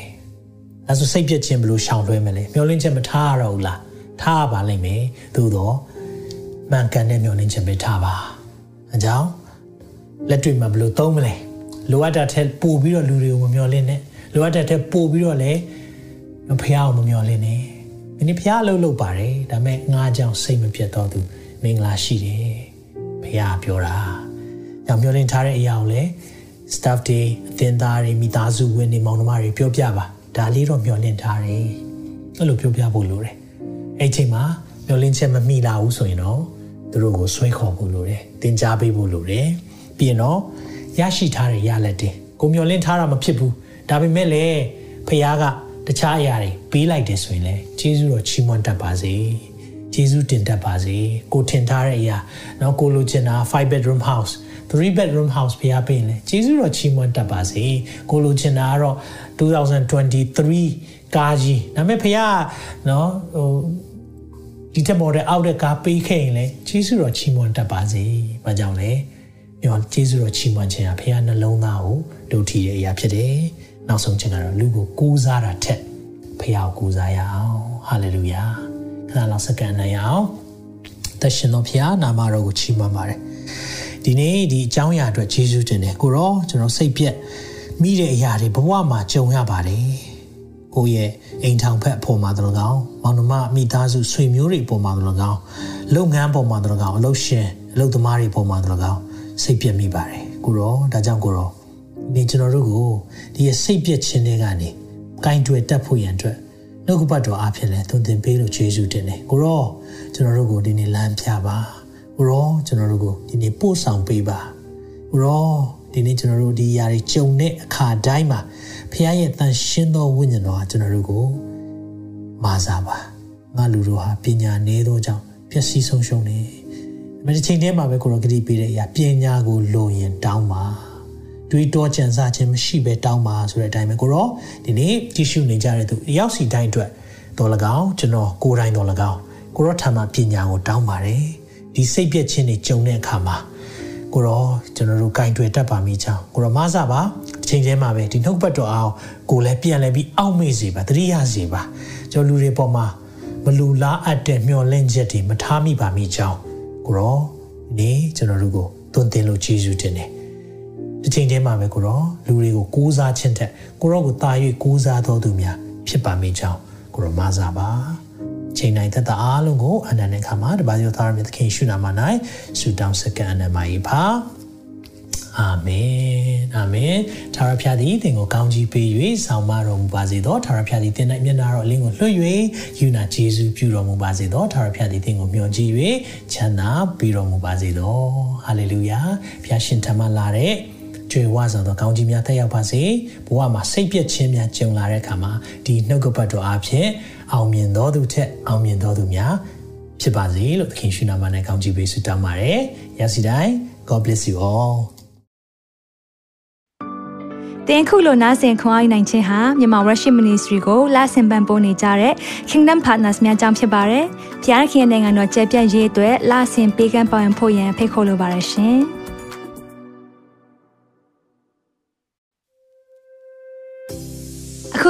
အဲဆိုစိတ်ပြက်ခြင်းဘယ်လိုရှောင်လွှဲမလဲမျောလင့်ချက်မထားရတော့ဘူးလားထားပါလိမ့်မယ်သို့တော့မှန်ကန်တဲ့မျောလင့်ချက်ပဲထားပါအကြောင်းလက်တွေ့မှာဘယ်လိုသုံးမလဲလိုအပ်တာထက်ပို့ပြီးတော့လူတွေကိုမမျောလင့်နဲ့ လိုအပ်တဲ့ထက်ပို့ပြီးတော့လည်းဖះအောင်မမျော်လင့်နဲ့ဒီနေ့ဖះအလုပ်လုပ်ပါတယ်ဒါပေမဲ့ငါးကြောင်စိတ်မပြတ်တော့သူမင်္ဂလာရှိတယ်ဖះပြောတာညောင်မျော်လင့်ထားတဲ့အရာကိုလည်း staff တွေအသင်းသားတွေမိသားစုဝင်တွေမောင်နှမတွေပြောပြပါဒါလေးတော့မျော်လင့်ထားတယ်အဲ့လိုပြောပြဖို့လိုတယ်အဲ့ချိန်မှာမျော်လင့်ချက်မမိလာဘူးဆိုရင်တော့သူတို့ကိုဆွဲခေါ်ဖို့လိုတယ်တင် जा ပေးဖို့လိုတယ်ပြီးရင်တော့ရရှိထားတဲ့ရလက်တွေကိုမျော်လင့်ထားတာမဖြစ်ဘူး ဒါပေမဲ့လည်းဖခင်ကတခြားအရာတွေပေးလိုက်တယ်ဆိုရင်လည်းဂျေဇုတော်ချီးမွမ်းတတ်ပါစေဂျေဇုတင်တတ်ပါစေကိုထင်ထားတဲ့အရာเนาะကိုလိုချင်တာ5 bedroom house 3 bedroom house ဖခင်ပေးရင်လည်းဂျေဇုတော်ချီးမွမ်းတတ်ပါစေကိုလိုချင်တာကတော့2023ကားကြီးဒါပေမဲ့ဖခင်เนาะဟိုဒီတက်မော်တဲ့အောက်တဲ့ကားပေးခဲ့ရင်လည်းဂျေဇုတော်ချီးမွမ်းတတ်ပါစေ။ဘာကြောင့်လဲ။ပြောဂျေဇုတော်ချီးမွမ်းခြင်းဟာဖခင်နှလုံးသားကိုဒုတိယအရာဖြစ်တယ်။ နောက်ဆုံးခြင်းကတော့လူကိုကိုးစားတာထက်ဖះကိုကိုးစားရအောင်ဟာလေလုယာခဏလောက်စက္ကန့်နိုင်ရအောင်သက်ရှင်တော်ဖះနာမတော်ကိုချီးမွမ်းပါတယ်ဒီနေ့ဒီအကြောင်းအရာအတွက်ယေရှုတင်တယ်ကိုရောကျွန်တော်စိတ်ပြက်မိတဲ့အရာတွေဘဝမှာကြုံရပါတယ်ကိုရဲ့အိမ်ထောင်ဖက်အပေါ်မှာတလို့ကောင်းမောင်နှမမိသားစုဆွေမျိုးတွေပေါ်မှာတလို့ကောင်းလုပ်ငန်းပေါ်မှာတလို့ကောင်းအလုပ်ရှင်အလုပ်သမားတွေပေါ်မှာတလို့ကောင်းစိတ်ပြက်မိပါတယ်ကိုရောဒါကြောင့်ကိုရော ဒီကျွန်တော်တို့ကိုဒီစိတ်ပြက်ခြင်းတွေကနေကင်တွေတက်ဖို့ရန်အတွက်နှုတ်ကပတ်တော်အားဖြင့်လဲသွန်သင်ပေးလို့ယေရှုတင်တယ်ကိုရောကျွန်တော်တို့ကိုဒီနေ့လမ်းပြပါကိုရောကျွန်တော်တို့ကိုဒီနေ့ပို့ဆောင်ပေးပါကိုရောဒီနေ့ကျွန်တော်တို့ဒီຢာတွေကြုံတဲ့အခါတိုင်းမှာဖခင်ရဲ့တန်ရှင်းသောဝိညာဉ်တော်ဟာကျွန်တော်တို့ကိုမာစားပါငါလူတို့ဟာပညာနည်းသောကြောင့်ပျက်စီးဆုံးရှုံးနေမဒီချိန်ထဲမှာပဲကိုရောဂတိပေးတဲ့အရာပညာကိုလိုရင်တောင်းပါ တွေးတောကြံစားခြင်းမရှိဘဲတောင်းပါဆိုတဲ့အတိုင်းပဲကိုရောဒီနေ့ကြည့်ရှုနေကြတဲ့သူတယောက်စီတိုင်းအတွက်တော်လကောင်ကျွန်တော်ကိုယ်တိုင်တော်လကောင်ကိုရောထာမပညာကိုတောင်းပါတယ်ဒီစိတ်ပြည့်ခြင်းတွေကြုံတဲ့အခါမှာကိုရောကျွန်တော်တို့ကင်တွေတတ်ပါမိချောင်းကိုရောမဆပါအချိန်ချင်းမှာပဲဒီနှုတ်ပတ်တော်အောင်ကိုလည်းပြန်လဲပြီးအောက်မေ့စေပါတတိယစေပါကျွန်တော်လူတွေပေါ်မှာမလူလားအပ်တဲ့မျောလင့်ချက်တွေမထားမိပါမိချောင်းကိုရောဒီကျွန်တော်တို့ကိုသွန်သင်လို့ကျေးဇူးတင်တယ် ဒီချိန်ချင်းမှာပဲကိုရောလူတွေကိုကိုးစားခြင်းတဲ့ကိုရောကိုတာ၍ကိုးစားတော်သူများဖြစ်ပါမိချောင်းကိုရောမဆပါချိန်တိုင်းသက်သာအားလုံးကိုအနန္တခါမှာတပါးရောသားရမြတ်သခင်ရှုနာမ၌ဆုတောင်းစကန်အနမယေပါအာမင်အာမင်သာရဖျားသည်သင်ကိုကောင်းကြီးပေး၍ဆောင်မတော်မူပါစေသောသာရဖျားသည်သင်၌မျက်နာတော်အလင်းကိုလွှတ်၍ယူနာဂျေဇုပြုတော်မူပါစေသောသာရဖျားသည်သင်ကိုမျှော်ကြည့်၍ချမ်းသာပေးတော်မူပါစေသောဟာလေလုယာဖျားရှင်ထမလာတဲ့ ကျွေဝါဆောင်သောကောင်းကြီးများတက်ရောက်ပါစေဘဝမှာစိတ်ပြည့်ခြင်းများကြုံလာတဲ့အခါမှာဒီနှုတ်ကပတ်တော်အဖြစ်အောင်မြင်တော်သူထက်အောင်မြင်တော်သူများဖြစ်ပါစေလို့သခင်ရှင်နာမနဲ့ကောင်းချီးပေးဆုတောင်းပါတယ်။ရစီတိုင်း God bless you all တင်ခုလိုနာဆင်ခွန်အားနိုင်ခြင်းဟာမြန်မာ Worship Ministry ကိုလာဆင်ပန်ပိုးနေကြတဲ့ Kingdom Partners များအကြောင်းဖြစ်ပါတယ်။ဖျားခင်နိုင်ငံတော်ကျယ်ပြန့်ရေးအတွက်လာဆင်ပေးကမ်းပောင်းဖို့ရန်ဖိတ်ခေါ်လိုပါတယ်ရှင်။